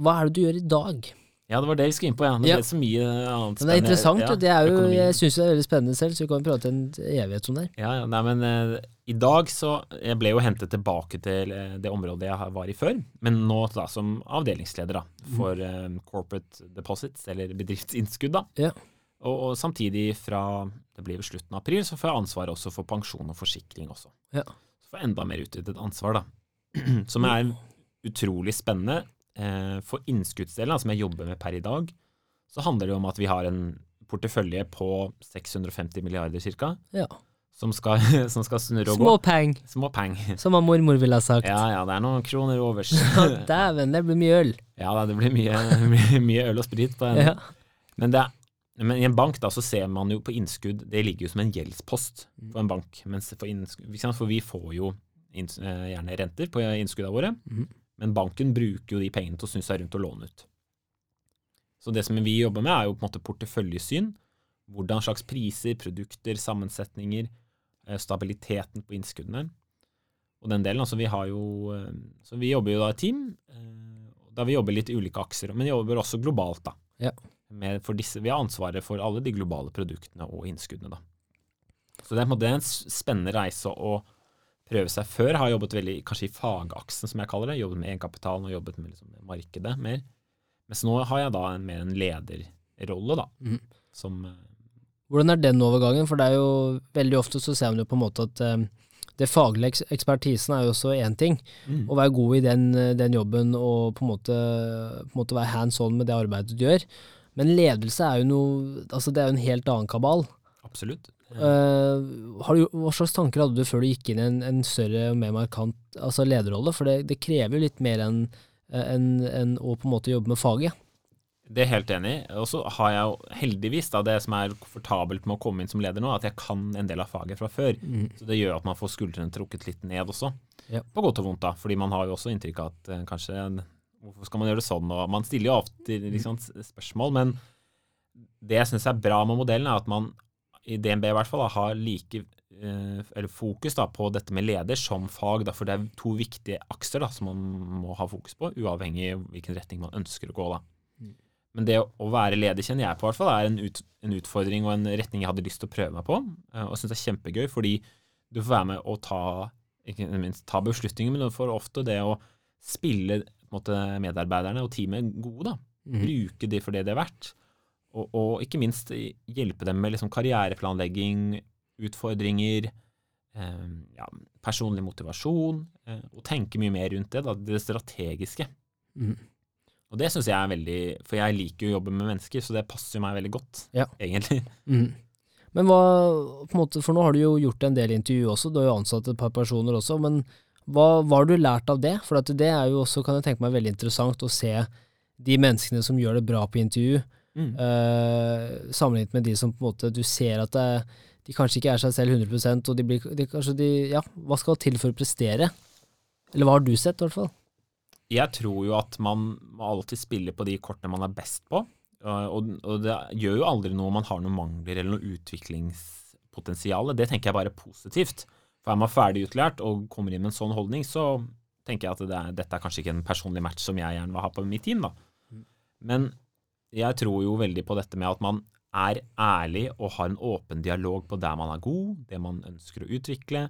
hva er det du gjør i dag? Ja, det var det vi skulle inn på, ja. Det Ja. så mye annet Men det er interessant. Ja, det er jo, jeg syns det er veldig spennende selv, så vi kan prate en evighet om det. Ja, ja, nei, men uh, i dag så Jeg ble jo hentet tilbake til uh, det området jeg var i før, men nå da som avdelingsleder da, for uh, Corporate Deposits, eller bedriftsinnskudd. da. Ja. Og, og samtidig fra det blir ved slutten av april, så får jeg ansvaret også for pensjon og forsikring også. Ja. Så får jeg enda mer utvidet ansvar, da. Som er utrolig spennende. Eh, for innskuddsdelen, som jeg jobber med per i dag, så handler det om at vi har en portefølje på 650 milliarder cirka, Ja. som skal, som skal snurre og gå. Små peng, Små peng. som han mormor ville ha sagt. Ja, ja, det er noen kroner overs. Dæven, det blir mye øl. ja det blir mye, mye, mye øl og sprit på en. Ja. Men, det er, men i en bank da, så ser man jo på innskudd, det ligger jo som en gjeldspost på en bank. Mens for, innskudd, for vi får jo eh, gjerne renter på innskuddene våre, Mhm. Men banken bruker jo de pengene til å snu seg rundt og låne ut. Så det som vi jobber med, er jo på en måte porteføljesyn. Hvordan slags priser, produkter, sammensetninger, eh, stabiliteten på innskuddene. Og den delen, altså vi har jo eh, Så vi jobber jo da i team, eh, da vi jobber litt i ulike akser, men vi jobber også globalt, da. Ja. Disse, vi har ansvaret for alle de globale produktene og innskuddene, da. Så det er på en måte en spennende reise å prøve seg før. Har jobbet veldig kanskje i fagaksen, som jeg kaller det. Jobbet med egenkapitalen og jobbet med, liksom, markedet mer. Mens nå har jeg da en, mer en lederrolle, da. Mm. Som eh, Hvordan er den overgangen? For det er jo veldig ofte så ser man jo på en måte at eh, det faglige ekspertisen er jo også én ting. Å være god i den, eh, den jobben og på en, måte, på en måte være hands on med det arbeidet du gjør. Men ledelse er jo noe Altså det er jo en helt annen kabal. Absolutt. Uh, har du, hva slags tanker hadde du før du gikk inn i en, en større og mer markant altså lederrolle? For det, det krever jo litt mer enn en, en, å på en måte jobbe med faget. Det er helt enig i. Og så har jeg jo heldigvis da, det som er komfortabelt med å komme inn som leder nå, at jeg kan en del av faget fra før. Så det gjør at man får skuldrene trukket litt ned også. Ja. På godt og vondt, da. Fordi man har jo også inntrykk av at eh, kanskje Hvorfor skal man gjøre det sånn? Og man stiller jo ofte liksom, spørsmål, men det jeg syns er bra med modellen, er at man i DNB i hvert fall da, har like eh, eller fokus da, på dette med leder som fag, da, for det er to viktige akser da, som man må ha fokus på, uavhengig av hvilken retning man ønsker å gå. da. Mm. Men det å, være leder kjenner jeg på, hvert fall, er en, ut, en utfordring og en retning jeg hadde lyst til å prøve meg på, eh, og syns det er kjempegøy, fordi du får være med å ta, ikke minst ta beslutninger, men du får ofte det å spille måte, medarbeiderne og teamet gode. da. Mm. Bruke de for det det er verdt. Og, og ikke minst hjelpe dem med liksom karriereplanlegging, utfordringer, eh, ja, personlig motivasjon, eh, og tenke mye mer rundt det, da, det strategiske. Mm. Og det syns jeg er veldig For jeg liker jo å jobbe med mennesker, så det passer jo meg veldig godt, Ja. egentlig. Mm. Men hva, på en måte, for nå har du jo gjort en del intervju også, du har jo ansatt et par personer også, men hva, hva har du lært av det? For at det er jo også, kan jeg tenke meg, veldig interessant å se de menneskene som gjør det bra på intervju, Mm. Uh, sammenlignet med de som på en måte du ser at det, de kanskje ikke er seg selv 100% og de blir de, kanskje de, ja, Hva skal til for å prestere? Eller hva har du sett, i hvert fall? Jeg tror jo at man må alltid spille på de kortene man er best på. Uh, Og, og det gjør jo aldri noe om man har noen mangler eller noe utviklingspotensial. Det tenker jeg bare er positivt. For er man ferdig utlært og kommer inn med en sånn holdning, så tenker jeg at det er, dette er kanskje ikke en personlig match som jeg gjerne vil ha på mitt team. da. Men jeg tror jo veldig på dette med at man er ærlig og har en åpen dialog på der man er god, det man ønsker å utvikle,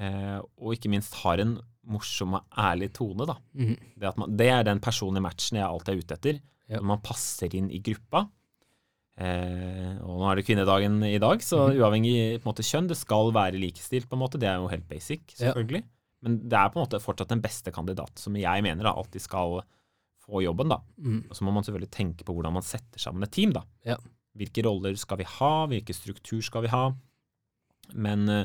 eh, og ikke minst har en morsom og ærlig tone. da. Mm. Det, man, det er den personlige matchen jeg alltid er ute etter. Ja. Når man passer inn i gruppa. Eh, og nå er det kvinnedagen i dag, så mm. uavhengig på måte, kjønn, det skal være likestilt, på en måte. Det er jo helt basic, Ja. selvfølgelig. Men det er på en måte fortsatt den beste kandidat, som jeg mener da, alltid skal få jobben. da. Mm. Og så må man selvfølgelig tenke på hvordan man setter sammen et team. da. Ja. Hvilke roller skal vi ha, hvilken struktur skal vi ha? Men eh,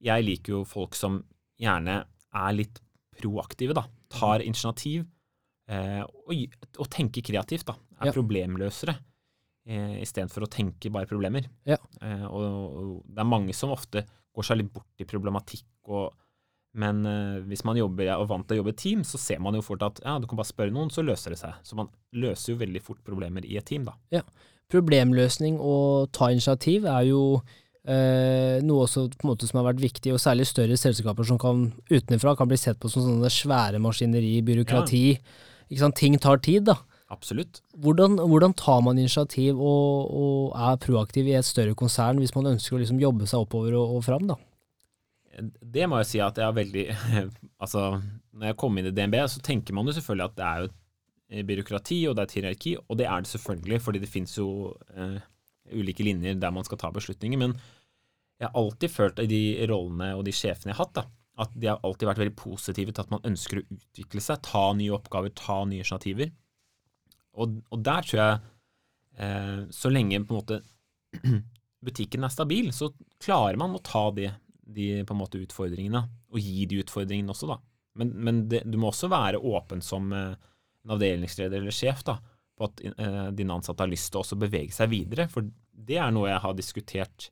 jeg liker jo folk som gjerne er litt proaktive, da. Tar initiativ eh, og, og tenker kreativt, da. Er Ja. problemløsere eh, istedenfor å tenke bare problemer. Ja. Eh, og, og det er mange som ofte går seg litt bort i problematikk og men uh, hvis man jobber er vant til å jobbe i team, så ser man jo fort at ja, du kan bare spørre noen, så løser det seg. Så man løser jo veldig fort problemer i et team, da. Ja. Problemløsning og ta initiativ er jo eh, noe også måte som har vært viktig, og særlig større selskaper som kan utenfra kan bli sett på som sånne svære maskineri, byråkrati. Sant? Ting tar tid, da. Absolutt. Hvordan, hvordan tar man initiativ og, og er proaktiv i et større konsern hvis man ønsker å liksom jobbe seg oppover og, og fram, da? Det må jeg si at jeg har veldig Altså, når jeg kom inn i DNB, så tenker man jo selvfølgelig at det er jo et byråkrati, og det er et hierarki, og det er det selvfølgelig, fordi det finnes jo eh, ulike linjer der man skal ta beslutninger. Men jeg har alltid følt i de rollene og de sjefene jeg har hatt, da, at de har alltid vært veldig positive til at man ønsker å utvikle seg, ta nye oppgaver, ta nye initiativer. Og, og der tror jeg, eh, så lenge på en måte butikken er stabil, så klarer man å ta de, de på en måte utfordringene, og gi de utfordringene også, da. Men, men det, du må også være åpen som eh, en avdelingsleder eller sjef da, på at eh, dine ansatte har lyst til å også bevege seg videre, for det er noe jeg har diskutert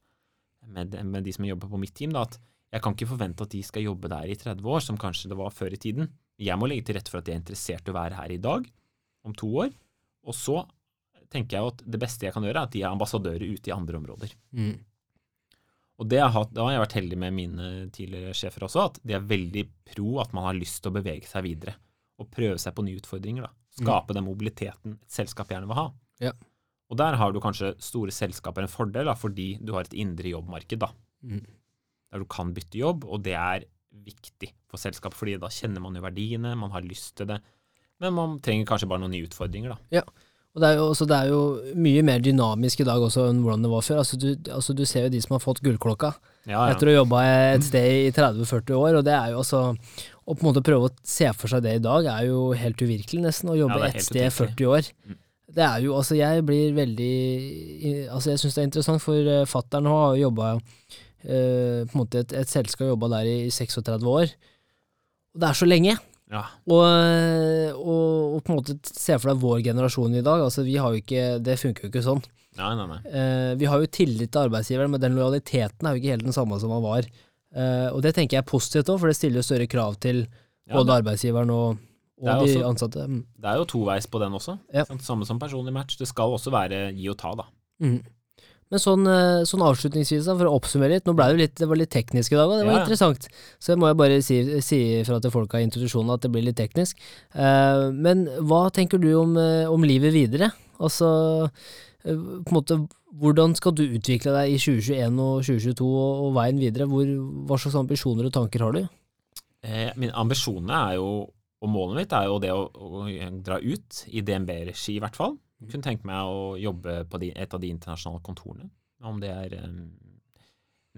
med, med de som jobber på mitt team, da, at jeg kan ikke forvente at de skal jobbe der i 30 år, som kanskje det var før i tiden. Jeg må legge til rette for at de er interessert i å være her i dag, om to år, og så tenker jeg at det beste jeg kan gjøre, er at de er ambassadører ute i andre områder. Og det har, da har jeg vært heldig med mine tidligere sjefer også, at de er veldig pro at man har lyst til å bevege seg videre og prøve seg på nye utfordringer. da. Skape den mobiliteten et selskap gjerne vil ha. Ja. Og der har du kanskje store selskaper en fordel, da, fordi du har et indre jobbmarked. da. Mm. Der du kan bytte jobb, og det er viktig for selskapet, fordi da kjenner man jo verdiene, man har lyst til det. Men man trenger kanskje bare noen nye utfordringer, da. Og det er, jo, også, det er jo mye mer dynamisk i dag også enn hvordan det var før. Altså, du, altså, du ser jo de som har fått gullklokka Ja, ja. etter å ha jobba et sted i 30-40 år, og det er jo altså Å på en måte prøve å se for seg det i dag er jo helt uvirkelig, nesten. Å jobbe Ja, det er et sted i 40 år. Mm. Det er jo Altså, jeg blir veldig Altså, jeg syns det er interessant, for uh, fattern har jo jobba På en måte et, et selskap jobba der i 36 år. Og det er så lenge. Ja. Og, og, og på en måte se for deg vår generasjon i dag. Altså, vi har jo ikke Det funker jo ikke sånn. Nei, nei, nei. Eh, vi har jo tillit til arbeidsgiveren, men den lojaliteten er jo ikke helt den samme som man var. Eh, og det tenker jeg er positivt òg, for det stiller jo større krav til Ja, både det, arbeidsgiveren og, og de også- ansatte. Mm. det er jo toveis på den også. Ja. Samme som personlig match. Det skal også være gi og ta, da. Mhm. Men sånn, eh, sånn avslutningsvis, da, for å oppsummere litt. Nå ble det litt, det var litt teknisk i dag, og det var Ja, interessant. Så jeg må jeg bare si, si fra til folka i institusjonen at det blir litt teknisk. Uh, men hva tenker du om, eh, om livet videre? Altså, på en måte, hvordan skal du utvikle deg i 2021 og 2022 og, og veien videre? Hvor, hva slags ambisjoner og tanker har du? Eh, Mine ambisjoner er jo, og målet mitt er jo det å, å dra ut, i DNB-regi i hvert fall. Kunne tenke meg å jobbe på de, et av de internasjonale kontorene. Om det er eh,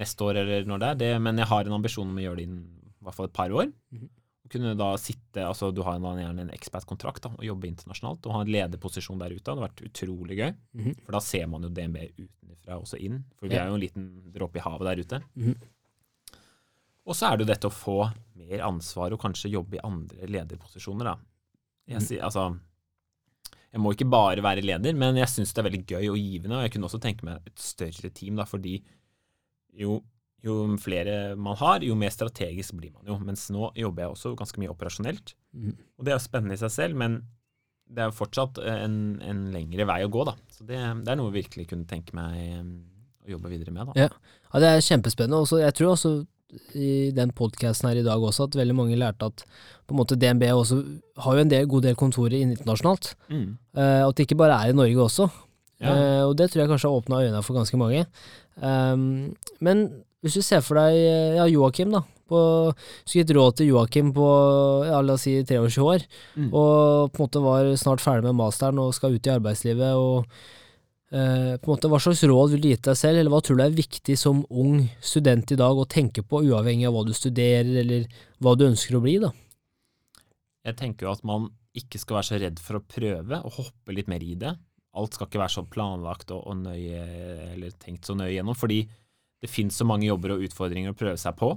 neste år eller når det er. Det, men jeg har en ambisjon om å gjøre det innen i hvert fall et par år. Mm -hmm. Kunne da sitte, altså Du har da gjerne en expat-kontrakt og jobbe internasjonalt og ha en lederposisjon der ute. Det hadde vært utrolig gøy. Mhm. For da ser man jo DNB utenfra også inn. For vi er jo en liten dråpe i havet der ute. Mhm. Og så er det jo dette å få mer ansvar og kanskje jobbe i andre lederposisjoner, da. Jeg, Mhm. sier- altså, jeg må ikke bare være leder, men jeg syns det er veldig gøy og givende. Og jeg kunne også tenke meg et større team, da, fordi jo, jo flere man har, jo mer strategisk blir man jo. Mens nå jobber jeg også ganske mye operasjonelt. Mm. Og det er jo spennende i seg selv, men det er jo fortsatt en, en lengre vei å gå, da. Så det, det er noe jeg virkelig kunne tenke meg eh, å jobbe videre med, da. Ja. Ja, det er kjempespennende. Også, jeg tror også i den podkasten her i dag også at veldig mange lærte at på en måte DNB også har jo en del, god del kontorer internasjonalt. Mm. Uh, at det ikke bare er i Norge også. Ja. Eh, og det tror jeg kanskje har åpna øynene for ganske mange. Um, men hvis du ser for deg eh, ja, Joakim, da. På, skulle gitt råd til Joakim på ja, la oss si 23 år, Mm. og på en måte var snart ferdig med masteren og skal ut i arbeidslivet. og eh, på en måte Hva slags råd vil du gi deg selv, eller hva tror du er viktig som ung student i dag å tenke på, uavhengig av hva du studerer, eller hva du ønsker å bli? da? Jeg tenker jo at man ikke skal være så redd for å prøve og hoppe litt mer i det. Alt skal ikke være så planlagt og, og nøye, eller tenkt så nøye gjennom, fordi det finnes så mange jobber og utfordringer å prøve seg på.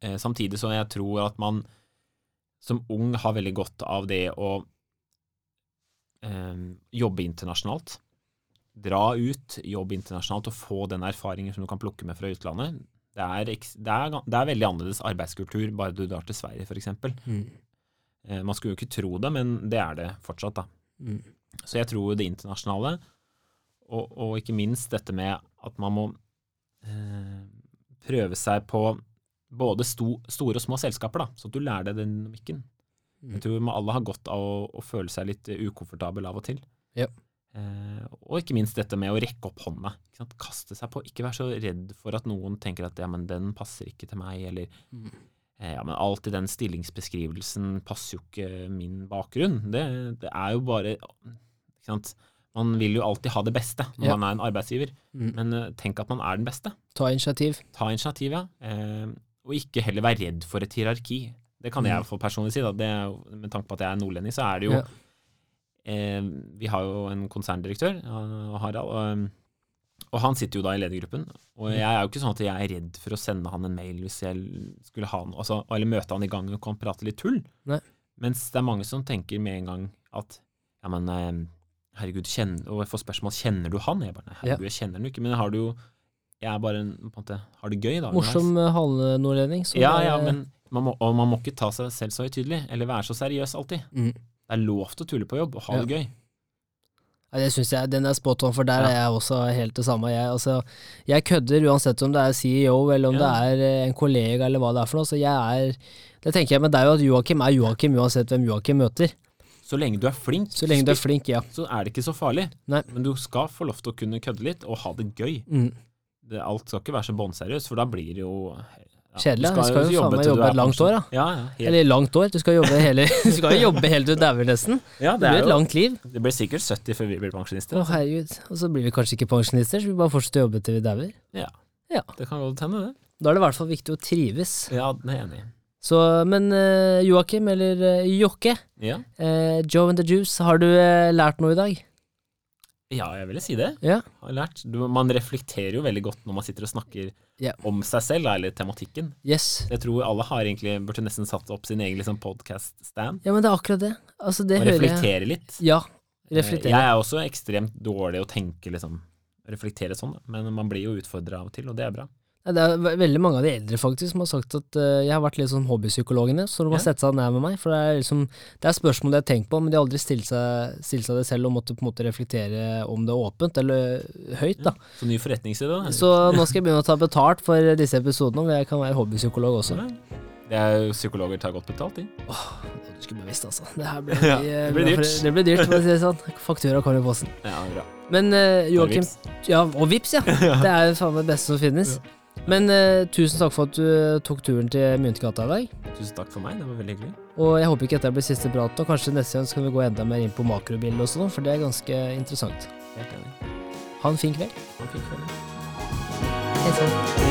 Eh, samtidig så jeg tror at man som ung har veldig godt av det å eh, jobbe internasjonalt. Dra ut, jobbe internasjonalt og få den erfaringen som du kan plukke med fra utlandet. Det er, det er, det er veldig annerledes arbeidskultur bare du drar til Sverige, f.eks. Mm. Man skulle jo ikke tro det, men det er det fortsatt. da. Mm. Så jeg tror det internasjonale, og, og ikke minst dette med at man må eh, prøve seg på både sto, store og små selskaper, da, så at du lærer deg den dynamikken. Mm. Jeg tror alle har godt av å, å føle seg litt ukomfortabel av og til. Ja. Eh, og ikke minst dette med å rekke opp hånda. Ikke? Kaste seg på. Ikke være så redd for at noen tenker at ja, men den passer ikke til meg, eller Mm. Eh, Ja, men alltid den stillingsbeskrivelsen passer jo ikke min bakgrunn. Det, det er jo bare ikke sant? Man vil jo alltid ha det beste når Ja. man er en arbeidsgiver, Mm. men eh, tenk at man er den beste. Ta initiativ. Ta initiativ, ja. Eh, og ikke heller være redd for et hierarki. Det kan jeg Mm. for personlig si. Da. Det med tanke på at jeg er nordlending, så er det jo Ja. Eh, Vi har jo en konserndirektør, eh, Harald, og, og han sitter jo da i ledergruppen. Og Mm. jeg er jo ikke sånn at jeg er redd for å sende han en mail hvis jeg skulle ha noe, altså, eller møte han i gangen og kan prate litt tull. Nei. Mens det er mange som tenker med en gang at ja, men eh, herregud, kjenner, og jeg får spørsmål kjenner du han. Jeg bare nei, herregud, jeg kjenner han jo ikke, men har du jo jeg er bare en, på en måte, har det gøy, da. Morsom eh, halvnordlending. Ja, ja, men man må, og man må ikke ta seg selv så høytidelig, eller være så seriøs alltid. Mm. Det er lov til å tulle på jobb og ha Ja. det gøy. Ja, det synes jeg, Den er spot on, for der Ja. er jeg også helt det samme. Jeg, altså, jeg kødder uansett om det er CEO eller om Ja. det er eh, en kollega eller hva det er for noe. Så jeg er Det tenker jeg, men det er jo at Joakim er Joakim uansett hvem Joakim møter. Så lenge du er flink, Så du er flink, ja. så er det ikke så farlig. Nei. Men du skal få lov til å kunne kødde litt og ha det gøy. Mm. Det, alt skal ikke være så båndseriøst, for da blir det jo Kjedelig, du skal jo faen meg jobbe er et langt år, da. Ja, ja, Eller langt år. Du skal jobbe hele Du skal jo jobbe helt til du dauer, nesten. ja Det det, blir jo, et langt liv. det blir sikkert 70 før vi blir pensjonister. Å, herregud. Og så blir vi kanskje ikke pensjonister, så vi bare fortsetter å jobbe til vi dauer. Ja. Ja. Det kan godt hende, det. Da er det i hvert fall viktig å trives. Ja, det er jeg enig i. Så, men eh, Joakim, eller eh, Jokke, Ja. eh, Joe and the Juice, har du lært noe i dag? Ja, jeg ville si det. Ja. Har lært. Du, man reflekterer jo veldig godt når man sitter og snakker Ja. om seg selv, eller tematikken. Yes. Jeg tror alle har egentlig burde nesten satt opp sin egen liksom, podcast-stand. Ja, men det er akkurat det. Altså, det Og hører jeg. reflektere litt. Ja, reflektere. Jeg er også ekstremt dårlig å tenke, liksom. Reflektere sånn, men man blir jo utfordra av og til, og det er bra. Det er veldig mange av de eldre faktisk som har sagt at uh, jeg har vært litt sånn hobbypsykologene, så de har Ja. sett seg ned med meg. For det er liksom Det er spørsmål de har tenkt på, men de har aldri stilt seg, stilt seg det selv og måtte på en måte reflektere om det åpent eller høyt, da. Så ny forretningsidé, da. Så nå skal jeg begynne å ta betalt for disse episodene, og jeg kan være hobbypsykolog også. Ja. Det er jo Psykologer tar godt betalt, de. Du skulle bare visst, altså. Det her ble, Ja, det ble dyrt. Det ble dyrt, for å si det sånn. Faktura kommer i posten. Ja, bra. Men uh, Joakim Ja, og vips, ja. Det er jo faen meg det beste som finnes. Men eh, tusen takk for at du eh, tok turen til Myntgata i dag. Tusen takk for meg, det var veldig hyggelig. Og jeg håper ikke dette blir siste prat, og kanskje neste gang skal vi gå enda mer inn på makrobildet og sånn, for det er ganske interessant. Helt enig. Ha en fin kveld. Ha en fin kveld. Hei sann.